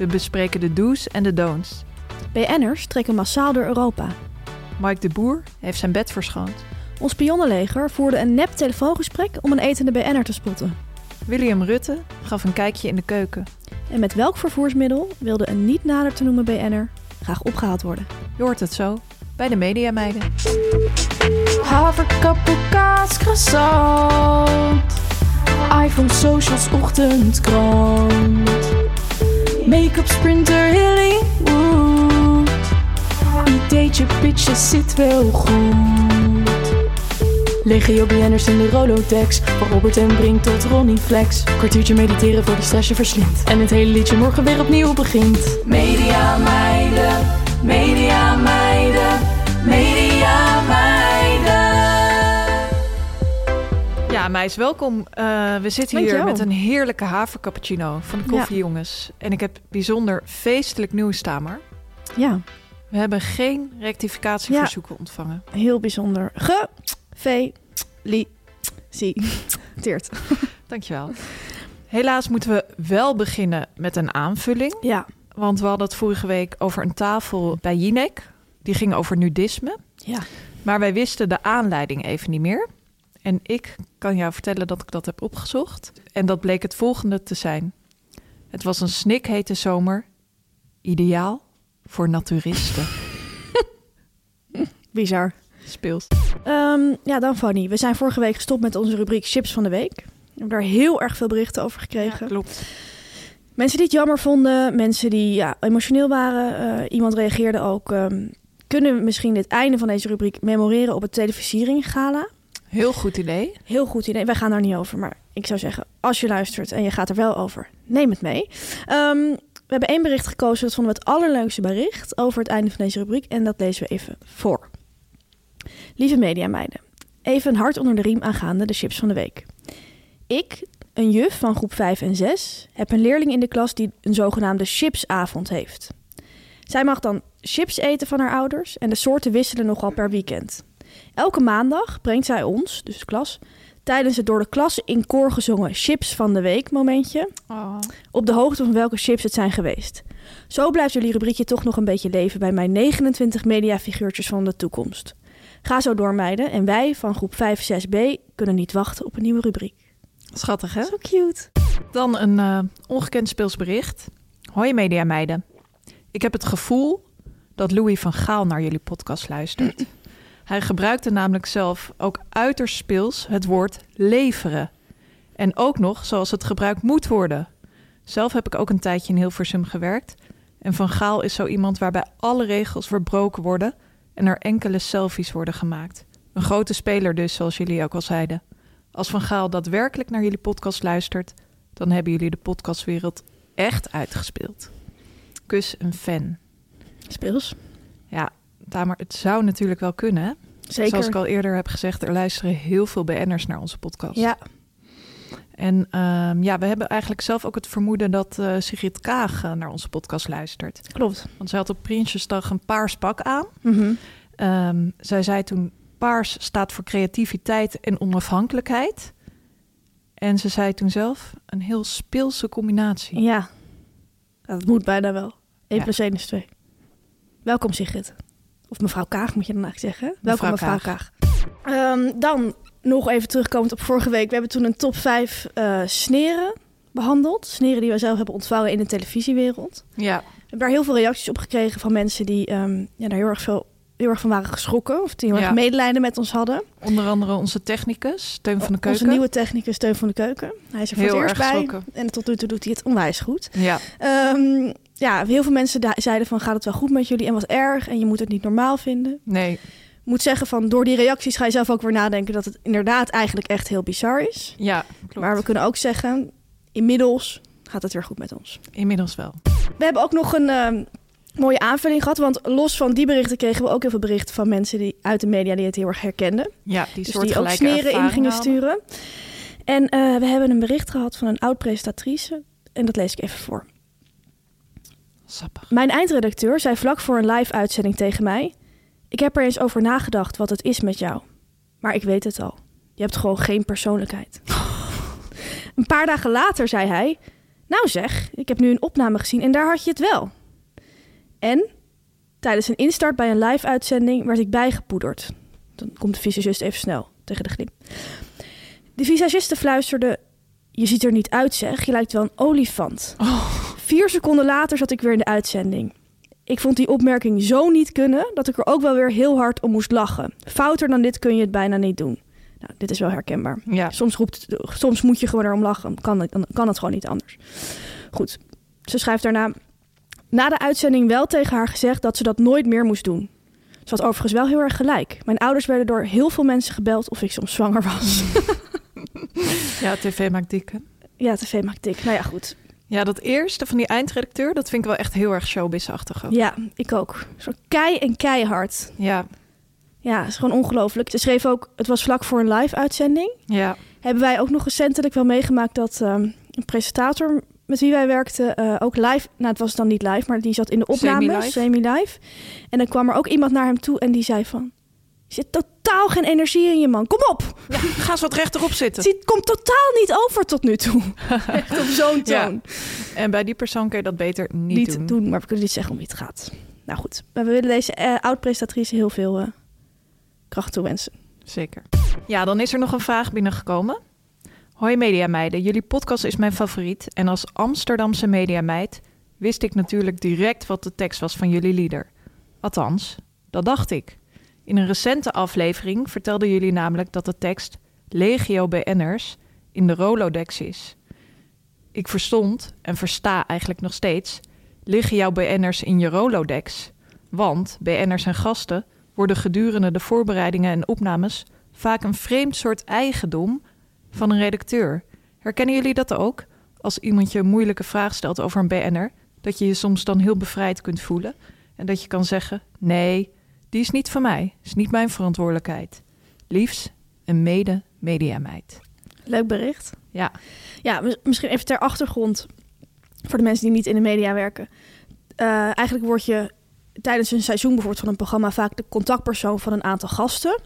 We bespreken de do's en de don'ts. BN'ers trekken massaal door Europa. Mike de Boer heeft zijn bed verschoond. Ons pionnenleger voerde een nep telefoongesprek om een etende BN'er te spotten. William Rutte gaf een kijkje in de keuken. En met welk vervoersmiddel wilde een niet nader te noemen BN'er graag opgehaald worden? Je hoort het zo bij de Mediameiden. Haverkappel, kaas, croissant. iPhone, socials, ochtendkrant. Make-up, sprinter, Hollywood. Ideetje, pitches, zit wel goed. Legio BN'ers in de Rolodex. Van Robert en Brink tot Ronnie Flex. Kwartiertje mediteren voor de stress je verslindt. En het hele liedje morgen weer opnieuw begint. Media meiden, media meiden, meis, welkom. Eh, we zitten hier met een heerlijke havercappuccino van de koffiejongens. En ik heb bijzonder feestelijk nieuws staan maar. Ja, We hebben geen rectificatieverzoeken ontvangen. heel bijzonder. Gefeliciteerd. Dankjewel. Helaas moeten we wel beginnen met een aanvulling. Ja, Want we hadden het vorige week over een tafel bij Jinek. Die ging over nudisme. ja. Maar wij wisten de aanleiding even niet meer. En ik kan jou vertellen dat ik dat heb opgezocht. En dat bleek het volgende te zijn. Het was een snikhete zomer. Ideaal voor naturisten. Bizar. Speels. Ehm, ja, dan Fanny. We zijn vorige week gestopt met onze rubriek Chips van de Week. We hebben daar heel erg veel berichten over gekregen. klopt. Mensen die het jammer vonden, mensen die ja, emotioneel waren. eh, iemand reageerde ook. ehm, kunnen we misschien dit einde van deze rubriek memoreren op het televisiering gala? Heel goed idee. Heel goed idee. Wij gaan daar niet over. Maar ik zou zeggen, als je luistert en je gaat er wel over, neem het mee. Ehm, we hebben één bericht gekozen. Dat vonden we het allerleukste bericht over het einde van deze rubriek. En dat lezen we even voor. Lieve mediameiden. Even een hart onder de riem aangaande de chips van de week. Ik, een juf van groep 5 en 6, heb een leerling in de klas die een zogenaamde chipsavond heeft. Zij mag dan chips eten van haar ouders en de soorten wisselen nogal per weekend. Elke maandag brengt zij ons, dus de klas, tijdens het door de klas in koor gezongen chips van de week momentje op de hoogte van welke chips het zijn geweest. Zo blijft jullie rubriekje toch nog een beetje leven bij mijn 29 mediafiguurtjes van de toekomst. Ga zo door meiden en wij van groep 5 6b kunnen niet wachten op een nieuwe rubriek. Schattig, hè? Zo cute. Dan een eh, ongekend speels bericht. Hoi media meiden. Ik heb het gevoel dat Louis van Gaal naar jullie podcast luistert. Hij gebruikte namelijk zelf ook uiterst speels het woord leveren. En ook nog zoals het gebruikt moet worden. Zelf heb ik ook een tijdje in Hilversum gewerkt. En Van Gaal is zo iemand waarbij alle regels verbroken worden en er enkele selfies worden gemaakt. Een grote speler dus, zoals jullie ook al zeiden. Als Van Gaal daadwerkelijk naar jullie podcast luistert, dan hebben jullie de podcastwereld echt uitgespeeld. Kus een fan. Speels. Ja, Tamer, het zou natuurlijk wel kunnen. Zeker. Zoals ik al eerder heb gezegd, er luisteren heel veel BN'ers naar onze podcast. Ja, En ehm, ja, we hebben eigenlijk zelf ook het vermoeden dat eh, Sigrid Kaag eh, naar onze podcast luistert. klopt. Want zij had op Prinsjesdag een paars pak aan. Mhm. Ehm, zij zei toen, paars staat voor creativiteit en onafhankelijkheid. En ze zei toen zelf, een heel speelse combinatie. Ja, dat moet bijna wel. 1 Ja. plus 1 is 2. Welkom Sigrid. Of mevrouw Kaag moet je dan eigenlijk zeggen. Welkom Mevrouw mevrouw Kaag. Ehm, dan nog even terugkomend op vorige week. We hebben toen een top 5 eh, sneren behandeld. Sneren die we zelf hebben ontvangen in de televisiewereld. Ja, We hebben daar heel veel reacties op gekregen van mensen die ehm, ja, daar heel erg, veel, heel erg van waren geschrokken. Of die heel Ja. erg medelijden met ons hadden. onder andere onze technicus, Teun van de Keuken. Onze nieuwe technicus Steun van de Keuken. Hij is er voor Heel het eerst bij. En tot nu toe doet hij het onwijs goed. Ja, Ehm, ja, heel veel mensen zeiden van gaat het wel goed met jullie en wat erg en je moet het niet normaal vinden. nee, Ik moet zeggen van door die reacties ga je zelf ook weer nadenken dat het inderdaad eigenlijk echt heel bizar is. ja, klopt. Maar we kunnen ook zeggen, inmiddels gaat het weer goed met ons. Inmiddels wel. We hebben ook nog een ehm, mooie aanvulling gehad, want los van die berichten kregen we ook heel veel berichten van mensen die uit de media die het heel erg herkenden. Ja, die Dus soort die ook sneren in gingen sturen. En eh, we hebben een bericht gehad van een oud-presentatrice en dat lees ik even voor. Sappig. Mijn eindredacteur zei vlak voor een live-uitzending tegen mij: Ik heb er eens over nagedacht wat het is met jou. Maar ik weet het al. Je hebt gewoon geen persoonlijkheid. een paar dagen later zei hij: Nou zeg, ik heb nu een opname gezien en daar had je het wel. En tijdens een instart bij een live-uitzending werd ik bijgepoederd. Dan komt de visagist even snel tegen de glim. De visagiste fluisterde: Je ziet er niet uit, zeg. Je lijkt wel een olifant. Vier seconden later zat ik weer in de uitzending. Ik vond die opmerking zo niet kunnen dat ik er ook wel weer heel hard om moest lachen. Fouter dan dit kun je het bijna niet doen. Nou, dit is wel herkenbaar. Ja, Soms, roept, soms moet je gewoon erom lachen. Kan het, kan het gewoon niet anders. Goed. Ze schrijft daarna... Na de uitzending wel tegen haar gezegd dat ze dat nooit meer moest doen. Ze had overigens wel heel erg gelijk. Mijn ouders werden door heel veel mensen gebeld of ik soms zwanger was. ja, tv maakt dik, hè? ja, tv maakt dik. Nou ja, goed. Ja, dat eerste van die eindredacteur, dat vind ik wel echt heel erg showbiz-achtig ook. Ja, ik ook. Zo kei en keihard. Ja, Ja, is gewoon ongelooflijk. Ze schreef ook, het was vlak voor een live-uitzending. ja, Hebben wij ook nog recentelijk wel meegemaakt dat ehm, een presentator met wie wij werkten eh, ook live, nou het was dan niet live, maar die zat in de opname, Semi-live. semi-live. En dan kwam er ook iemand naar hem toe en die zei van, je zit totaal geen energie in je man, kom op! ja. Ga eens wat rechterop zitten. Het komt totaal niet over tot nu toe. Echt op zo'n Ja, toon. En bij die persoon kun je dat beter niet, Niet doen. maar we kunnen niet zeggen om wie het gaat. Nou goed, maar we willen deze eh, oud-presentatrice heel veel eh, kracht toewensen. Zeker. Ja, dan is er nog een vraag binnengekomen. Hoi mediameiden, jullie podcast is mijn favoriet. En als Amsterdamse mediameid wist ik natuurlijk direct wat de tekst was van jullie lieder. Althans, dat dacht ik. In een recente aflevering vertelden jullie namelijk dat de tekst Legio BN'ers in de Rolodex is. Ik verstond en versta eigenlijk nog steeds... liggen jouw BN'ers in je Rolodex? Want BN'ers en gasten worden gedurende de voorbereidingen en opnames... vaak een vreemd soort eigendom van een redacteur. Herkennen jullie dat ook? Als iemand je een moeilijke vraag stelt over een BN'er... dat je je soms dan heel bevrijd kunt voelen... en dat je kan zeggen... nee, die is niet van mij, is niet mijn verantwoordelijkheid. Liefs, een mede-mediameid. Leuk bericht. Ja, Ja, mis- misschien even ter achtergrond voor de mensen die niet in de media werken. Eh, eigenlijk word je tijdens een seizoen bijvoorbeeld van een programma vaak de contactpersoon van een aantal gasten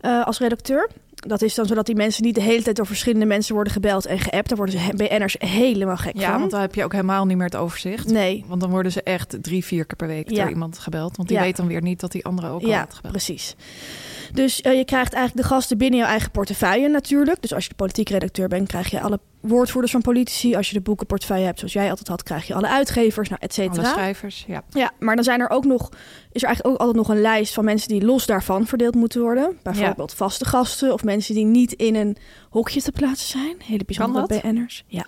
eh, als redacteur. Dat is dan zodat die mensen niet de hele tijd door verschillende mensen worden gebeld en geappt. Daar worden ze BN'ers helemaal gek ja van. want dan heb je ook helemaal niet meer het overzicht. Nee, Want dan worden ze echt drie, vier keer per week Ja. door iemand gebeld. Want die Ja. weet dan weer niet dat die andere ook al ja, had gebeld. precies. Dus eh, je krijgt eigenlijk de gasten binnen jouw eigen portefeuille natuurlijk. Dus als je de politiek redacteur bent, krijg je alle woordvoerders van politici. Als je de boekenportefeuille hebt, zoals jij altijd had, krijg je alle uitgevers, nou, et Alle cetera. schrijvers, ja. Ja, maar dan zijn er ook nog, is er eigenlijk ook altijd nog een lijst van mensen die los daarvan verdeeld moeten worden. Bijvoorbeeld vaste gasten of mensen die niet in een hokje te plaatsen zijn. Hele bijzondere? BN'ers. Ja.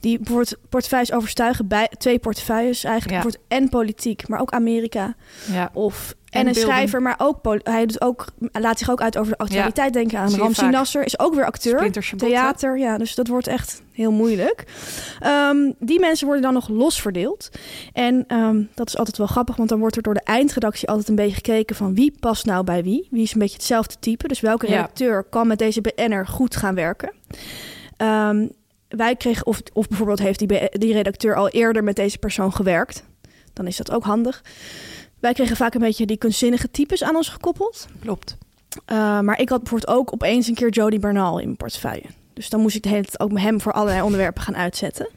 Die bijvoorbeeld portefeuilles overstuigen bij twee portefeuilles eigenlijk. Ja. Bijvoorbeeld en politiek, maar ook Amerika. ja. Of, en, En een schrijver, maar ook, hij doet ook, laat zich ook uit over de actualiteit denken aan. Ramsi. Nasser is ook weer acteur. Theater, ja, dus dat wordt echt heel moeilijk. Ehm, die mensen worden dan nog los verdeeld. En ehm, dat is altijd wel grappig, want dan wordt er door de eindredactie altijd een beetje gekeken van wie past nou bij wie. Wie is een beetje hetzelfde type. Dus welke Ja. redacteur kan met deze BN'er goed gaan werken. Ehm, wij kregen, of, of bijvoorbeeld heeft die, die redacteur al eerder met deze persoon gewerkt. Dan is dat ook handig. Wij kregen vaak een beetje die kunstzinnige types aan ons gekoppeld. Klopt. Uh, maar ik had bijvoorbeeld ook opeens een keer Jody Bernal in mijn portefeuille. Dus dan moest ik de hele tijd ook met hem voor allerlei onderwerpen gaan uitzetten.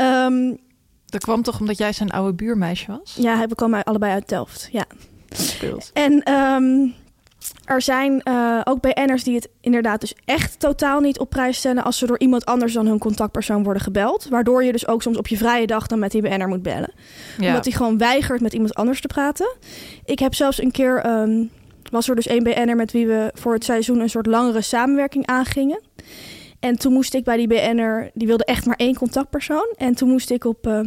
Um, Dat kwam toch omdat jij zijn oude buurmeisje was? ja, we komen allebei uit Delft. Ja. Speelt. En um, Er zijn eh, ook BN'ers die het inderdaad dus echt totaal niet op prijs stellen als ze door iemand anders dan hun contactpersoon worden gebeld. Waardoor je dus ook soms op je vrije dag dan met die BN'er moet bellen. Ja. Omdat hij gewoon weigert met iemand anders te praten. Ik heb zelfs een keer, ehm, was er dus één BN'er met wie we voor het seizoen een soort langere samenwerking aangingen. En toen moest ik bij die BN'er, die wilde echt maar één contactpersoon. En toen moest ik op eh,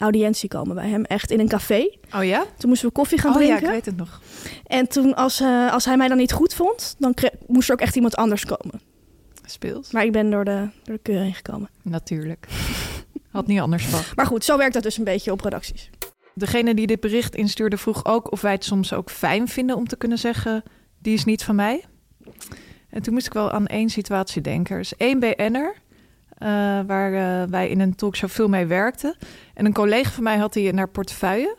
audiëntie komen bij hem, echt in een café. Oh ja? Toen moesten we koffie gaan Oh ja, ik weet het nog. En toen, als, eh, als hij mij dan niet goed vond, dan moest er ook echt iemand anders komen. Speels. Maar ik ben door de, door de keur heen gekomen. Natuurlijk. Had niet anders verwacht. Maar goed, zo werkt dat dus een beetje op redacties. Degene die dit bericht instuurde vroeg ook of wij het soms ook fijn vinden om te kunnen zeggen: die is niet van mij. En toen moest ik wel aan één situatie denken. Er is één BN'er eh, waar eh, wij in een talkshow veel mee werkten. En een collega van mij had die in haar portefeuille.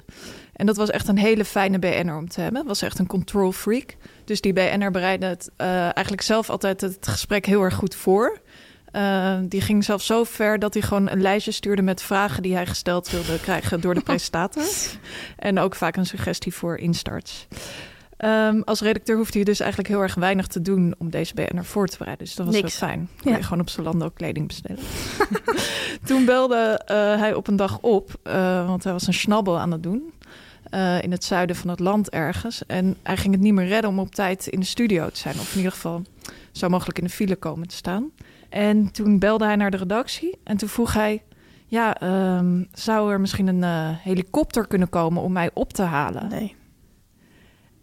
En dat was echt een hele fijne BN'er om te hebben. Was echt een control freak. Dus die BN'er bereidde het eh, eigenlijk zelf altijd het gesprek heel erg goed voor. Die ging zelfs zo ver dat hij gewoon een lijstje stuurde met vragen die hij gesteld wilde krijgen door de presentator. en ook vaak een suggestie voor instarts. Ehm, als redacteur hoefde hij dus eigenlijk heel erg weinig te doen om deze BN'er voor te bereiden. Dus dat was Niks. wel fijn. Kon Ja. je gewoon op Zalando kleding bestellen. Toen belde eh, hij op een dag op, eh, want hij was een schnabbel aan het doen. eh, in het zuiden van het land ergens. En hij ging het niet meer redden om op tijd in de studio te zijn. Of in ieder geval zo mogelijk in de file komen te staan. En toen belde hij naar de redactie. En toen vroeg hij... Ja, ehm, zou er misschien een helikopter kunnen komen om mij op te halen? Nee.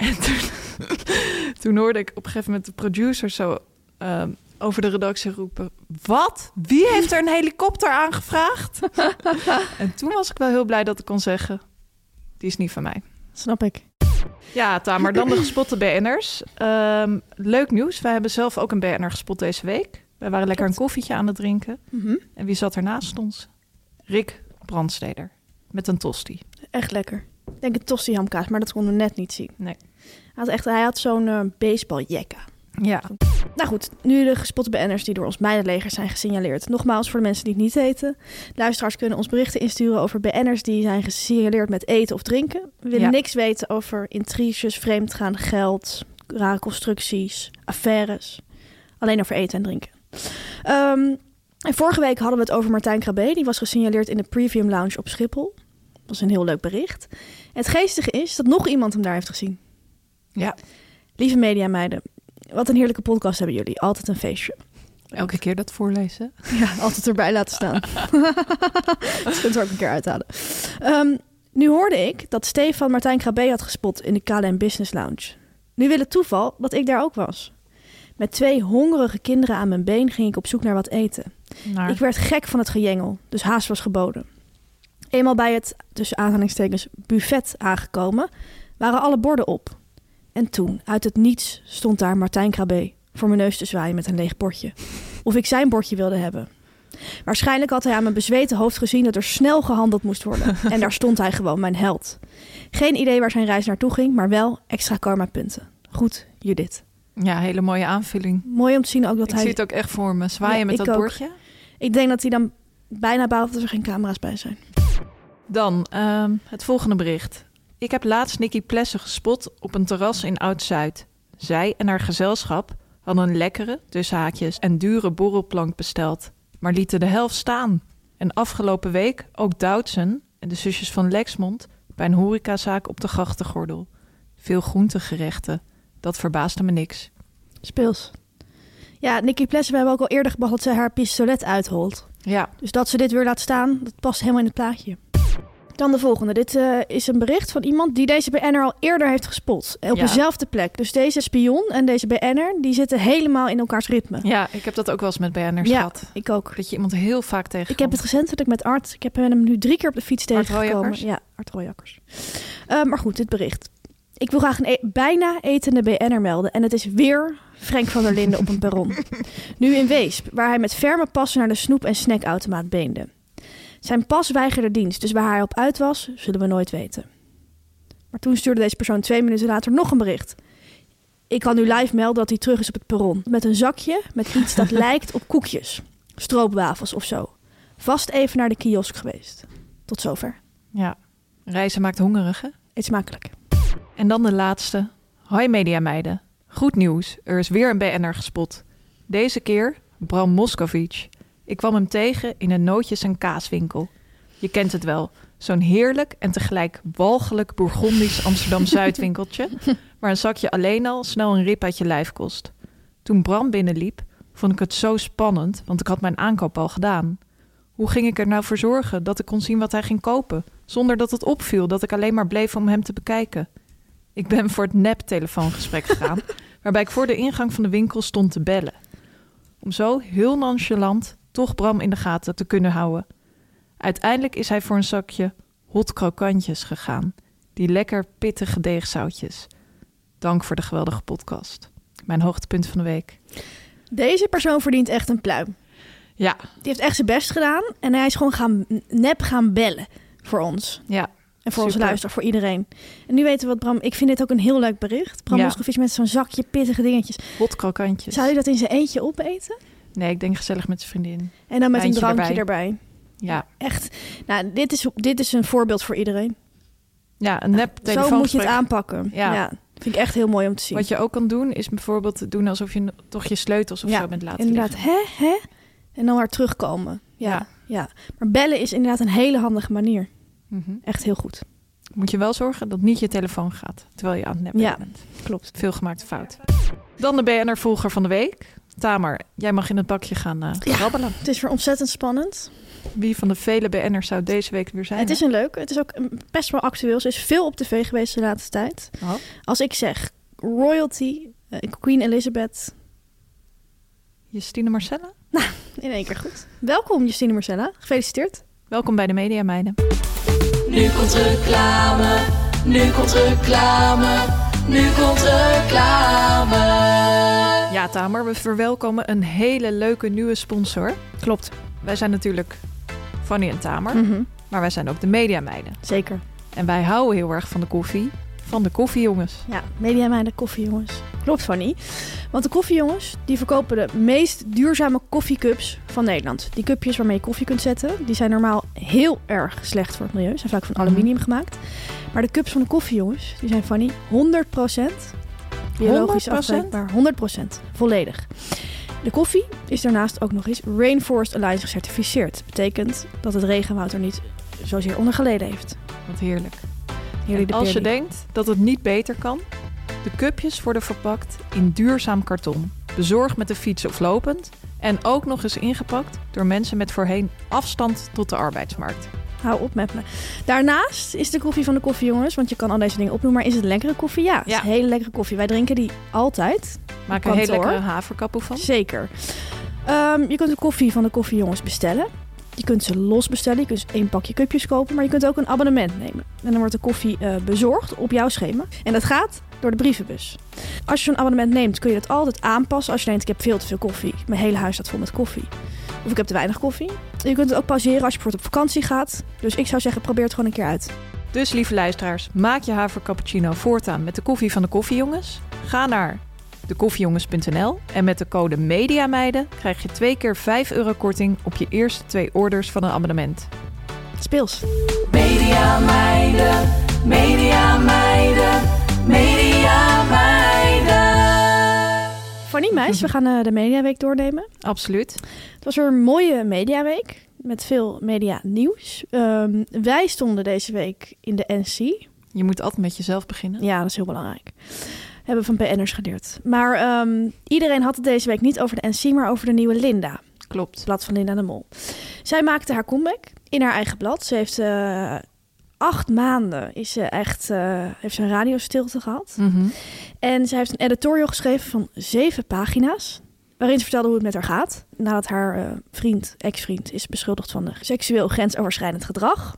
En toen, toen hoorde ik op een gegeven moment de producer zo ehm, over de redactie roepen: Wat? Wie heeft er een helikopter aangevraagd? en toen was ik wel heel blij dat ik kon zeggen: Die is niet van mij. Snap ik. Ja, Tamer, dan de gespotte BN'ers. Ehm, leuk nieuws. Wij hebben zelf ook een BN'er gespot deze week. Wij waren lekker een koffietje aan het drinken. Mhm. En wie zat er naast ons? Rick Brandsteder. Met een tosti. Echt lekker. Ik denk een tosti hamkaas, maar dat konden we net niet zien. Nee. Hij had, echt, hij had zo'n baseballjekka. Ja. Nou goed, nu de gespotte BN'ers die door ons meidenleger zijn gesignaleerd. Nogmaals, voor de mensen die het niet weten. Luisteraars kunnen ons berichten insturen over BN'ers die zijn gesignaleerd met eten of drinken. We willen Ja. niks weten over intriges, vreemdgaan, geld, rare constructies, affaires. Alleen over eten en drinken. Ehm, en vorige week hadden we het over Martijn Krabbe. Die was gesignaleerd in de Premium Lounge op Schiphol. Dat was een heel leuk bericht. En het geestige is dat nog iemand hem daar heeft gezien. Ja. Lieve mediameiden, wat een heerlijke podcast hebben jullie. Altijd een feestje. Elke keer dat voorlezen. Ja, altijd erbij laten staan. dat kunt er ook een keer uithalen. Ehm, nu hoorde ik dat Stefan Martijn Krabbe had gespot in de KLM Business Lounge. Nu wil het toeval dat ik daar ook was. Met twee hongerige kinderen aan mijn been ging ik op zoek naar wat eten. Naar... Ik werd gek van het gejengel, dus haast was geboden. Eenmaal bij het, tussen aanhalingstekens, buffet aangekomen, waren alle borden op. En toen, uit het niets, stond daar Martijn Krabbe voor mijn neus te zwaaien met een leeg bordje. Of ik zijn bordje wilde hebben. Waarschijnlijk had hij aan mijn bezweten hoofd gezien dat er snel gehandeld moest worden. En daar stond hij gewoon, mijn held. Geen idee waar zijn reis naartoe ging, maar wel extra karma punten. Goed, Judith. Ja, hele mooie aanvulling. Mooi om te zien ook dat ik hij... zie het ook echt voor me. Zwaaien Ja, met ik dat ook. bordje. Ik denk dat hij dan bijna baalt dat er geen camera's bij zijn. Dan ehm, het volgende bericht. Ik heb laatst Nicky Plessen gespot op een terras in Oud-Zuid. Zij en haar gezelschap hadden een lekkere, tussen haakjes, en dure borrelplank besteld. Maar lieten de helft staan. En afgelopen week ook Doutzen en de zusjes van Lexmond bij een horecazaak op de grachtengordel. Veel groentegerechten. Dat verbaasde me niks. Speels. Ja, Nicky Plessen, we hebben ook al eerder gebracht dat ze haar pistolet uitholt. Ja, Dus dat ze dit weer laat staan, dat past helemaal in het plaatje. Dan de volgende. Dit eh, is een bericht van iemand die deze BN'er al eerder heeft gespot. Op Ja. dezelfde plek. Dus deze spion en deze BN'er, die zitten helemaal in elkaars ritme. ja, ik heb dat ook wel eens met BN'ers Ja, gehad. ik ook. Dat je iemand heel vaak tegen. Ik heb het recentelijk met Art. Ik heb hem nu drie keer op de fiets tegengekomen. Ja, Art Royakkers. Eh, maar goed, dit bericht. Ik wil graag een e- bijna etende BN'er melden. En het is weer Frank van der Linden op een perron. Nu in Weesp, waar hij met ferme passen naar de snoep- en snackautomaat beende. Zijn pas weigerde dienst, dus waar hij op uit was, zullen we nooit weten. Maar toen stuurde deze persoon twee minuten later nog een bericht. Ik kan nu live melden dat hij terug is op het perron. Met een zakje met iets dat lijkt op koekjes. Stroopwafels of zo. Vast even naar de kiosk geweest. Tot zover. Ja, reizen maakt hongerig, hè? Eet smakelijk. En dan de laatste. Hoi mediameiden. Goed nieuws, er is weer een BN'er gespot. Deze keer Bram Moskovic. Ik kwam hem tegen in een nootjes- en kaaswinkel. Je kent het wel, zo'n heerlijk en tegelijk walgelijk Bourgondisch Amsterdam-Zuidwinkeltje... waar een zakje alleen al snel een rip uit je lijf kost. Toen Bram binnenliep, vond ik het zo spannend, want ik had mijn aankoop al gedaan. Hoe ging ik er nou voor zorgen dat ik kon zien wat hij ging kopen... zonder dat het opviel dat ik alleen maar bleef om hem te bekijken? Ik ben voor het nep-telefoongesprek gegaan... waarbij ik voor de ingang van de winkel stond te bellen. Om zo heel nonchalant toch Bram in de gaten te kunnen houden. Uiteindelijk is hij voor een zakje hot krokantjes gegaan. Die lekker pittige deegzoutjes. Dank voor de geweldige podcast. Mijn hoogtepunt van de week. Deze persoon verdient echt een pluim. Ja, Die heeft echt zijn best gedaan. En hij is gewoon gaan, nep gaan bellen voor ons. ja. En voor onze luister, voor iedereen. En nu weten we wat Bram... Ik vind dit ook een heel leuk bericht. Bram Ja. Met zo'n zakje pittige dingetjes. Hot krokantjes. Zou je dat in zijn eentje opeten? Nee, ik denk gezellig met zijn vriendin. En dan met een drankje erbij. erbij. Ja, Echt. Nou, dit is, dit is een voorbeeld voor iedereen. ja een nep Zo moet je het aanpakken. Ja. Ja. Vind ik echt heel mooi om te zien. Wat je ook kan doen, is bijvoorbeeld doen alsof je toch je sleutels of Ja, zo bent laten Inderdaad, liggen. hè, hè? En dan weer terugkomen. Ja, Ja. ja. Maar bellen is inderdaad een hele handige manier. Mhm. Echt heel goed. Moet je wel zorgen dat niet je telefoon gaat, terwijl je aan het neppen Ja. bent. Klopt. Veel gemaakte fout. Dan de BNR-volger van de week. Tamer, jij mag in het bakje gaan eh Ja. grabbelen. Het is weer ontzettend spannend. Wie van de vele BN'ers zou deze week weer zijn? Het is een leuke. Het is ook een- best wel actueel. Ze is veel op tv geweest de laatste tijd. Oh. Als ik zeg royalty, eh, Queen Elizabeth, Justine Marcella? in één keer goed. Welkom Justine Marcella. Gefeliciteerd. Welkom bij de Media Meiden. Nu komt reclame, nu komt reclame, nu komt reclame. Ja, Tamer, we verwelkomen een hele leuke nieuwe sponsor. Klopt. Wij zijn natuurlijk Fanny en Tamer, Mhm. maar wij zijn ook de Media Meiden. Zeker. En wij houden heel erg van de koffie, van de koffiejongens. Ja, media meiden, koffiejongens. Klopt, Fanny. Want de koffiejongens, die verkopen de meest duurzame koffiecups van Nederland. Die cupjes waarmee je koffie kunt zetten, die zijn normaal heel erg slecht voor het milieu. Ze zijn vaak van aluminium gemaakt. Maar de cups van de koffiejongens, die zijn, Fanny, 100% biologisch 100%? afbreekbaar. 100% volledig. De koffie is daarnaast ook nog eens Rainforest Alliance gecertificeerd. Dat betekent dat het regenwoud er niet zozeer onder geleden heeft. Wat heerlijk. De als je denkt dat het niet beter kan, de cupjes worden verpakt in duurzaam karton. Bezorgd met de fiets of lopend. En ook nog eens ingepakt door mensen met voorheen afstand tot de arbeidsmarkt. Hou op met me. Daarnaast is de koffie van de koffiejongens, want je kan al deze dingen opnoemen, maar is het lekkere koffie? Ja, het is Ja. hele lekkere koffie. Wij drinken die altijd. Maak er een hele lekkere haverkappel van. Zeker. Ehm, je kunt de koffie van de koffiejongens bestellen. Je kunt ze los bestellen. Je kunt één pakje cupjes kopen, maar je kunt ook een abonnement nemen. En dan wordt de koffie eh, bezorgd op jouw schema. En dat gaat door de brievenbus. Als je zo'n abonnement neemt, kun je dat altijd aanpassen. Als je denkt, ik heb veel te veel koffie. Mijn hele huis staat vol met koffie. Of ik heb te weinig koffie. Je kunt het ook pauzeren als je bijvoorbeeld op vakantie gaat. Dus ik zou zeggen, probeer het gewoon een keer uit. Dus lieve luisteraars, maak je havercappuccino voortaan met de koffie van de koffiejongens. Ga naar dekoffiejongens.nl en met de code MEDIAMEIDEN krijg je twee keer 5 euro korting op je eerste twee orders van een abonnement. Speels. Media meiden, media meiden, media meiden. Fanny Meis, we gaan eh, de Mediaweek doornemen. Absoluut. Het was weer een mooie Mediaweek met veel media nieuws. Ehm, wij stonden deze week in de NC. Je moet altijd met jezelf beginnen. Ja, dat is heel belangrijk. Hebben we van BN'ers geleerd. Maar ehm, iedereen had het deze week niet over de NC, maar over de nieuwe Linda. Klopt. Blad van Linda de Mol. Zij maakte haar comeback in haar eigen blad. Ze heeft eh, acht maanden is ze echt, eh, heeft ze een radiostilte gehad. Mhm. En zij heeft een editorial geschreven van zeven pagina's. Waarin ze vertelde hoe het met haar gaat. Nadat haar eh, vriend, ex-vriend, is beschuldigd van de seksueel grensoverschrijdend gedrag.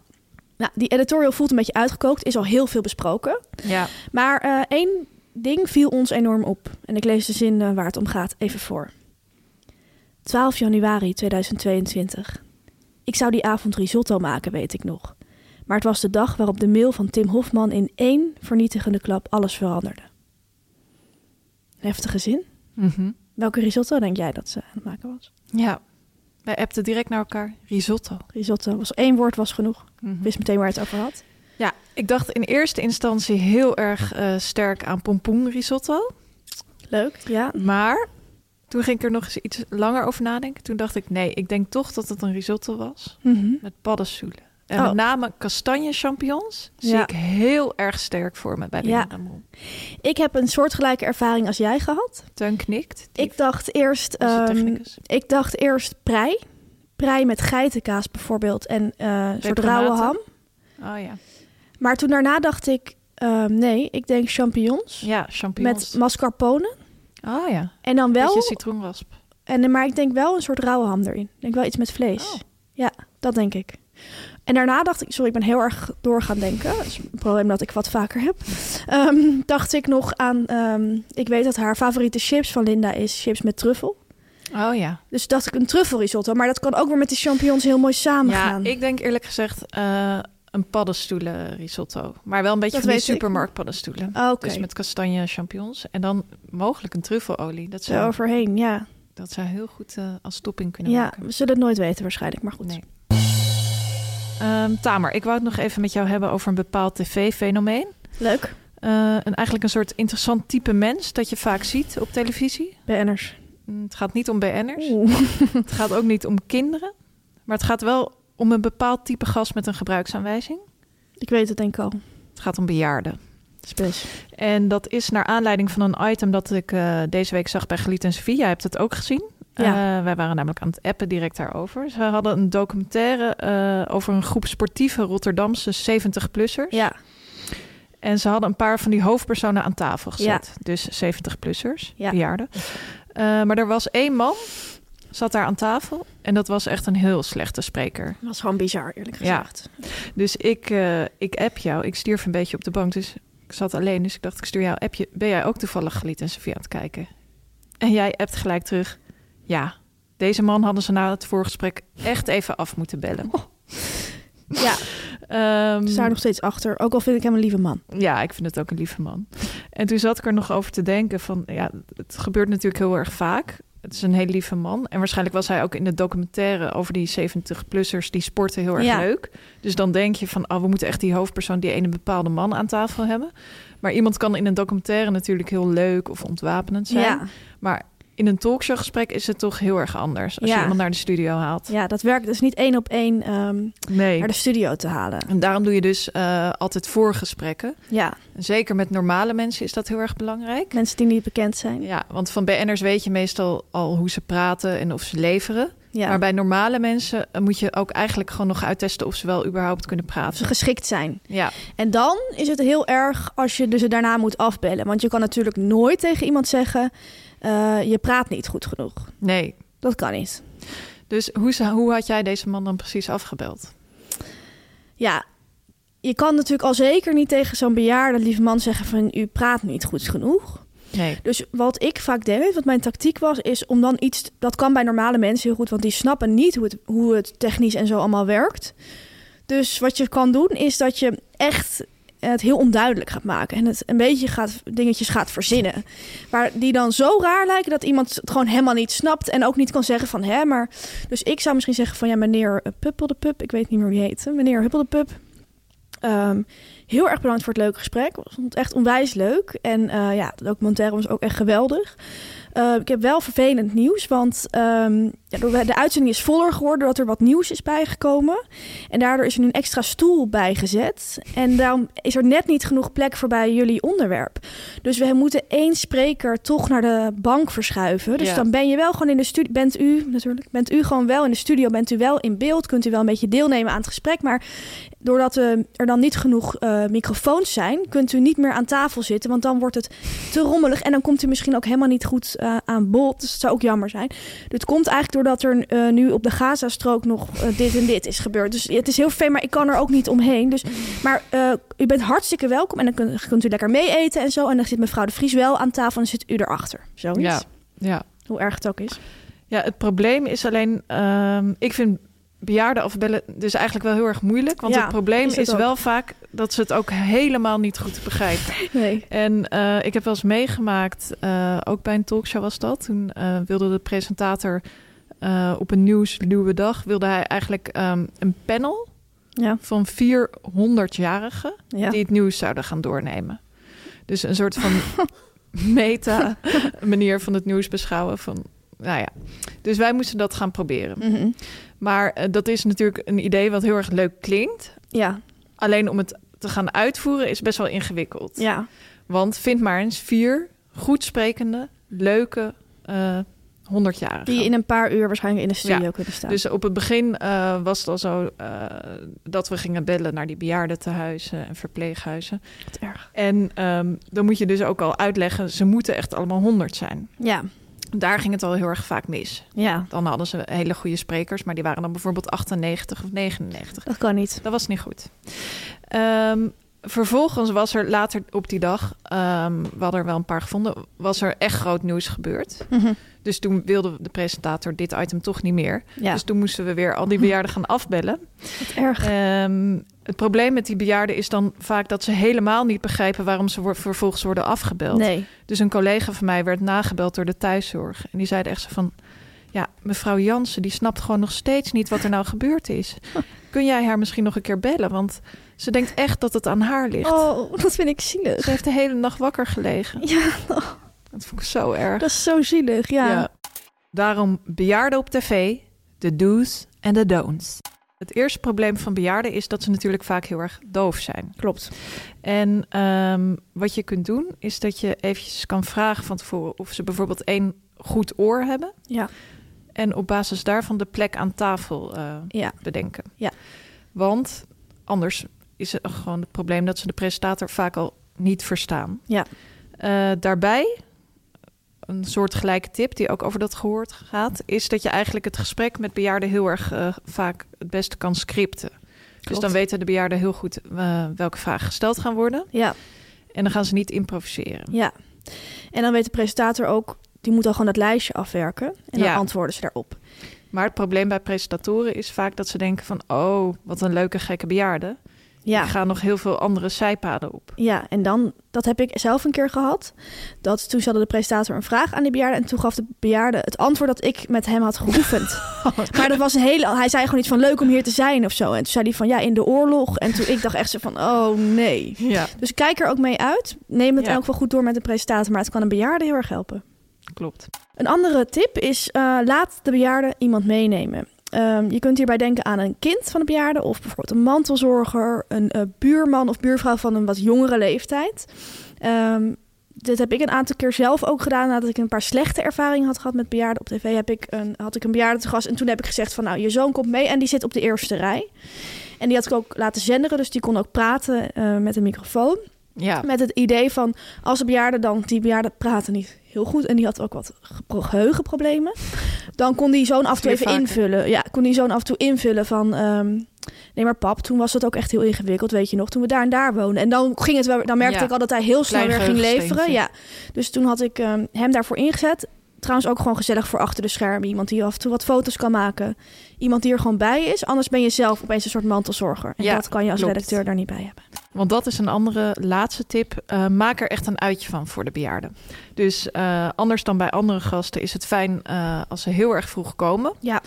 Nou, die editorial voelt een beetje uitgekookt. Is al heel veel besproken. Ja. Maar één ding viel ons enorm op. En ik lees de zin eh, waar het om gaat even voor. 12 januari 2022. Ik zou die avond risotto maken, weet ik nog. Maar het was de dag waarop de mail van Tim Hofman in één vernietigende klap alles veranderde. Heftige zin. Mhm. Welke risotto denk jij dat ze aan het maken was? Ja. Wij appten direct naar elkaar. Risotto. Risotto was één woord was genoeg. Ik wist meteen waar het over had. Ik dacht in eerste instantie heel erg eh, sterk aan pompoen risotto. Leuk, ja. Maar toen ging ik er nog eens iets langer over nadenken. Toen dacht ik, nee, ik denk toch dat het een risotto was Mhm. met paddenstoelen. En Oh. met name kastanje champignons zie Ja. ik heel erg sterk voor me bij de Ja. Ramon. Ik heb een soortgelijke ervaring als jij gehad. Teun knikt. Ik dacht eerst, ehm, ik dacht eerst prei. Prei met geitenkaas bijvoorbeeld en eh, een soort rauwe ham. Oh ja. Maar toen daarna dacht ik, ehm, nee, ik denk champignons Ja, champignons. met mascarpone. Oh ja. En dan wel, Beetje citroenrasp. en, maar ik denk wel een soort rauwe ham erin. Ik denk wel iets met vlees. Oh. Ja, dat denk ik. En daarna dacht ik, sorry, ik ben heel erg door gaan denken. Dat is een probleem dat ik wat vaker heb. Ehm, dacht ik nog aan, ehm, ik weet dat haar favoriete chips van Linda is chips met truffel. Oh ja. Dus dacht ik een truffelrisotto. Maar dat kan ook weer met die champignons heel mooi Ja, samengaan. ik denk eerlijk gezegd eh, een paddenstoelen risotto. Maar wel een beetje Dat van die weet ik. supermarkt paddenstoelen. Ah, Oké, Dus met kastanje champignons. En dan mogelijk een truffelolie. Dat zo zou, overheen, ja. dat zou heel goed eh, als topping kunnen Ja, maken. we zullen het nooit weten waarschijnlijk, maar goed. Nee. Ehm, Tamer, ik wou het nog even met jou hebben over een bepaald tv-fenomeen. Leuk, Eh, een, eigenlijk een soort interessant type mens dat je vaak ziet op televisie. BN'ers. Mm, Het gaat niet om BN'ers. Het gaat ook niet om kinderen. Maar het gaat wel om een bepaald type gast met een gebruiksaanwijzing. Ik weet het denk ik al. Het gaat om bejaarden. Spes. En dat is naar aanleiding van een item dat ik eh, deze week zag bij Geliet en Sofie. Jij hebt het ook gezien. Ja. Eh, wij waren namelijk aan het appen direct daarover. Ze hadden een documentaire eh, over een groep sportieve Rotterdamse 70-plussers. Ja, En ze hadden een paar van die hoofdpersonen aan tafel gezet. Dus 70-plussers, Ja. bejaarden. Maar er was één man, zat daar aan tafel. En dat was echt een heel slechte spreker. dat was gewoon bizar eerlijk Ja. gezegd. Dus ik, eh, ik app jou. Ik stierf een beetje op de bank. Dus ik zat alleen. Dus ik dacht, ik stuur jou een appje. Ben jij ook toevallig Geliet en Sofie aan het kijken? En jij appt gelijk terug. Ja, deze man hadden ze na het voorgesprek echt even af moeten bellen. Ja, Ehm, ze staan nog steeds achter. Ook al vind ik hem een lieve man. Ja, ik vind het ook een lieve man. En toen zat ik er nog over te denken van... Ja, het gebeurt natuurlijk heel erg vaak. Het is een hele lieve man. En waarschijnlijk was hij ook in de documentaire over die 70-plussers... die sporten heel erg Ja. leuk. Dus dan denk je van... oh, we moeten echt die hoofdpersoon, die ene bepaalde man aan tafel hebben. Maar iemand kan in een documentaire natuurlijk heel leuk of ontwapenend zijn. Ja, Maar in een talkshowgesprek is het toch heel erg anders... als Ja. je iemand naar de studio haalt. ja, dat werkt dus niet één op één ehm, Nee. naar de studio te halen. En daarom doe je dus eh, altijd voorgesprekken. Ja, Zeker met normale mensen is dat heel erg belangrijk. mensen die niet bekend zijn. Ja, want van BN'ers weet je meestal al hoe ze praten en of ze leveren. Ja, Maar bij normale mensen eh, moet je ook eigenlijk gewoon nog uittesten of ze wel überhaupt kunnen of praten. ze geschikt zijn. Ja, En dan is het heel erg als je dus daarna moet afbellen. Want je kan natuurlijk nooit tegen iemand zeggen... eh, je praat niet goed genoeg. nee. Dat kan niet. Dus hoe, hoe had jij deze man dan precies afgebeld? Ja, je kan natuurlijk al zeker niet tegen zo'n bejaarde lieve man zeggen van... u praat niet goed genoeg. Nee. Dus wat ik vaak deed, wat mijn tactiek was, is om dan iets... Dat kan bij normale mensen heel goed, want die snappen niet hoe het, hoe het technisch en zo allemaal werkt. Dus wat je kan doen, is dat je echt het heel onduidelijk gaat maken. En het een beetje gaat, dingetjes gaat verzinnen. Maar die dan zo raar lijken dat iemand het gewoon helemaal niet snapt. En ook niet kan zeggen van, hè, maar... Dus ik zou misschien zeggen van, ja, meneer eh, Puppel de Pup. Ik weet niet meer wie heet. Meneer Huppel de Pup. Ehm, heel erg bedankt voor het leuke gesprek. Ik vond het echt onwijs leuk. En eh, ja, de documentaire was ook echt geweldig. Eh, ik heb wel vervelend nieuws, want ehm, ja, de, uitzending is voller geworden doordat er wat nieuws is bijgekomen. En daardoor is er nu een extra stoel bijgezet. En daarom is er net niet genoeg plek voor bij jullie onderwerp. Dus we moeten één spreker toch naar de bank verschuiven. Dus Ja. dan ben je wel gewoon in de studio. Bent u natuurlijk, bent u gewoon wel in de studio, bent u wel in beeld, kunt u wel een beetje deelnemen aan het gesprek. Maar doordat eh, er dan niet genoeg eh, microfoons zijn, kunt u niet meer aan tafel zitten. Want dan wordt het te rommelig en dan komt u misschien ook helemaal niet goed eh, aan bod. Dus het zou ook jammer zijn. Dit komt eigenlijk doordat er eh, nu op de Gazastrook nog eh, dit en dit is gebeurd. Dus het is heel veel, maar ik kan er ook niet omheen. Dus, maar u bent hartstikke welkom en dan kunt, kunt u lekker mee eten en zo. En dan zit mevrouw de Vries wel aan tafel en dan zit u erachter. Zoiets. Ja, ja. Hoe erg het ook is. ja, het probleem is alleen... ehm, ik vind bejaarden afbellen dus eigenlijk wel heel erg moeilijk. Want Ja, het probleem is het wel vaak dat ze het ook helemaal niet goed begrijpen. Nee. En eh, ik heb wel eens meegemaakt, eh, ook bij een talkshow was dat. Toen eh, wilde de presentator op een nieuwsluwe dag... wilde hij eigenlijk ehm, een panel Ja. van 400-jarigen... Ja. die het nieuws zouden gaan doornemen. Dus een soort van meta manier van het nieuws beschouwen. Van, nou ja. Dus wij moesten dat gaan proberen. Mhm. Maar eh, dat is natuurlijk een idee wat heel erg leuk klinkt. Ja, Alleen om het te gaan uitvoeren is best wel ingewikkeld. ja. Want vind maar eens vier goed sprekende, leuke eh 100-jarigen. Die in een paar uur waarschijnlijk in de studio Ja, kunnen staan. Dus op het begin eh, was het al zo dat we gingen bellen naar die bejaardentehuizen en verpleeghuizen. Wat erg. En ehm, dan moet je dus ook al uitleggen, ze moeten echt allemaal 100 zijn. Ja, Daar ging het al heel erg vaak mis. ja, Dan hadden ze hele goede sprekers, maar die waren dan bijvoorbeeld 98 of 99. dat kan niet. Dat was niet goed. Ehm, vervolgens was er later op die dag, ehm, we hadden er wel een paar gevonden, was er echt groot nieuws gebeurd. Mhm. Dus toen wilde de presentator dit item toch niet meer. Ja, Dus toen moesten we weer al die bejaarden gaan afbellen. wat erg. Ehm, het probleem met die bejaarden is dan vaak dat ze helemaal niet begrijpen waarom ze wo- vervolgens worden afgebeld. nee. Dus een collega van mij werd nagebeld door de thuiszorg. En die zeiden echt zo van... Ja, mevrouw Jansen, die snapt gewoon nog steeds niet wat er nou gebeurd is. Kun jij haar misschien nog een keer bellen? Want ze denkt echt dat het aan haar ligt. Oh, dat vind ik zielig. Ze heeft de hele nacht wakker gelegen. Ja, Dat vond ik zo erg. dat is zo zielig. Ja, Daarom bejaarden op tv, de do's en de don'ts. Het eerste probleem van bejaarden is dat ze natuurlijk vaak heel erg doof zijn. klopt. En ehm, wat je kunt doen, is dat je eventjes kan vragen van tevoren of ze bijvoorbeeld één goed oor hebben. Ja, En op basis daarvan de plek aan tafel eh, ja, bedenken. Ja. Want anders is het gewoon het probleem dat ze de presentator vaak al niet verstaan. ja. Eh, daarbij, een soort gelijke tip die ook over dat gehoord gaat, is dat je eigenlijk het gesprek met bejaarden heel erg eh, vaak het beste kan scripten. Dus dan weten de bejaarden heel goed welke vragen gesteld gaan worden. ja, En dan gaan ze niet improviseren. ja. En dan weet de presentator ook, die moet al gewoon dat lijstje afwerken. En dan Ja. antwoorden ze daarop. Maar het probleem bij presentatoren is vaak dat ze denken van... oh, wat een leuke gekke bejaarde. Ja. Er gaan nog heel veel andere zijpaden op. Ja, en dan, dat heb ik zelf een keer gehad. Dat toen stelde de presentator een vraag aan die bejaarde. En toen gaf de bejaarde het antwoord dat ik met hem had geoefend. maar dat was een hele. Hij zei gewoon iets van leuk om hier te zijn of zo. En toen zei hij van ja, in de oorlog. En toen ik dacht echt zo van oh nee. Ja, Dus kijk er ook mee uit. Neem het Ja. ook wel goed door met de presentator. Maar het kan een bejaarde heel erg helpen. Klopt. Een andere tip is eh, laat de bejaarde iemand meenemen. Ehm, je kunt hierbij denken aan een kind van de bejaarde of bijvoorbeeld een mantelzorger, een eh, buurman of buurvrouw van een wat jongere leeftijd. Ehm, dit heb ik een aantal keer zelf ook gedaan nadat ik een paar slechte ervaringen had gehad met bejaarden op tv. Heb ik een, had ik een bejaarde te gast en toen heb ik gezegd van nou je zoon komt mee en die zit op de eerste rij. En die had ik ook laten zenderen, dus die kon ook praten eh, met een microfoon. Ja, Met het idee van als de bejaarden dan, die bejaarden praten niet heel goed en die had ook wat geheugenproblemen. Dan kon die zoon af en toe even vaker. invullen. Ja, kon die zoon af en toe invullen van. ehm, nee, maar pap, toen was het ook echt heel ingewikkeld, weet je nog, toen we daar en daar woonden. En dan ging het wel, dan merkte Ja. ik al dat hij heel snel Klein weer ging leveren. Ja, dus toen had ik ehm, hem daarvoor ingezet. Trouwens ook gewoon gezellig voor achter de schermen. Iemand die af en toe wat foto's kan maken. Iemand die er gewoon bij is. Anders ben je zelf opeens een soort mantelzorger. En Ja, dat kan je als klopt. redacteur daar niet bij hebben. Want dat is een andere laatste tip. Eh, maak er echt een uitje van voor de bejaarden. Dus eh, anders dan bij andere gasten is het fijn eh, als ze heel erg vroeg komen. Ja.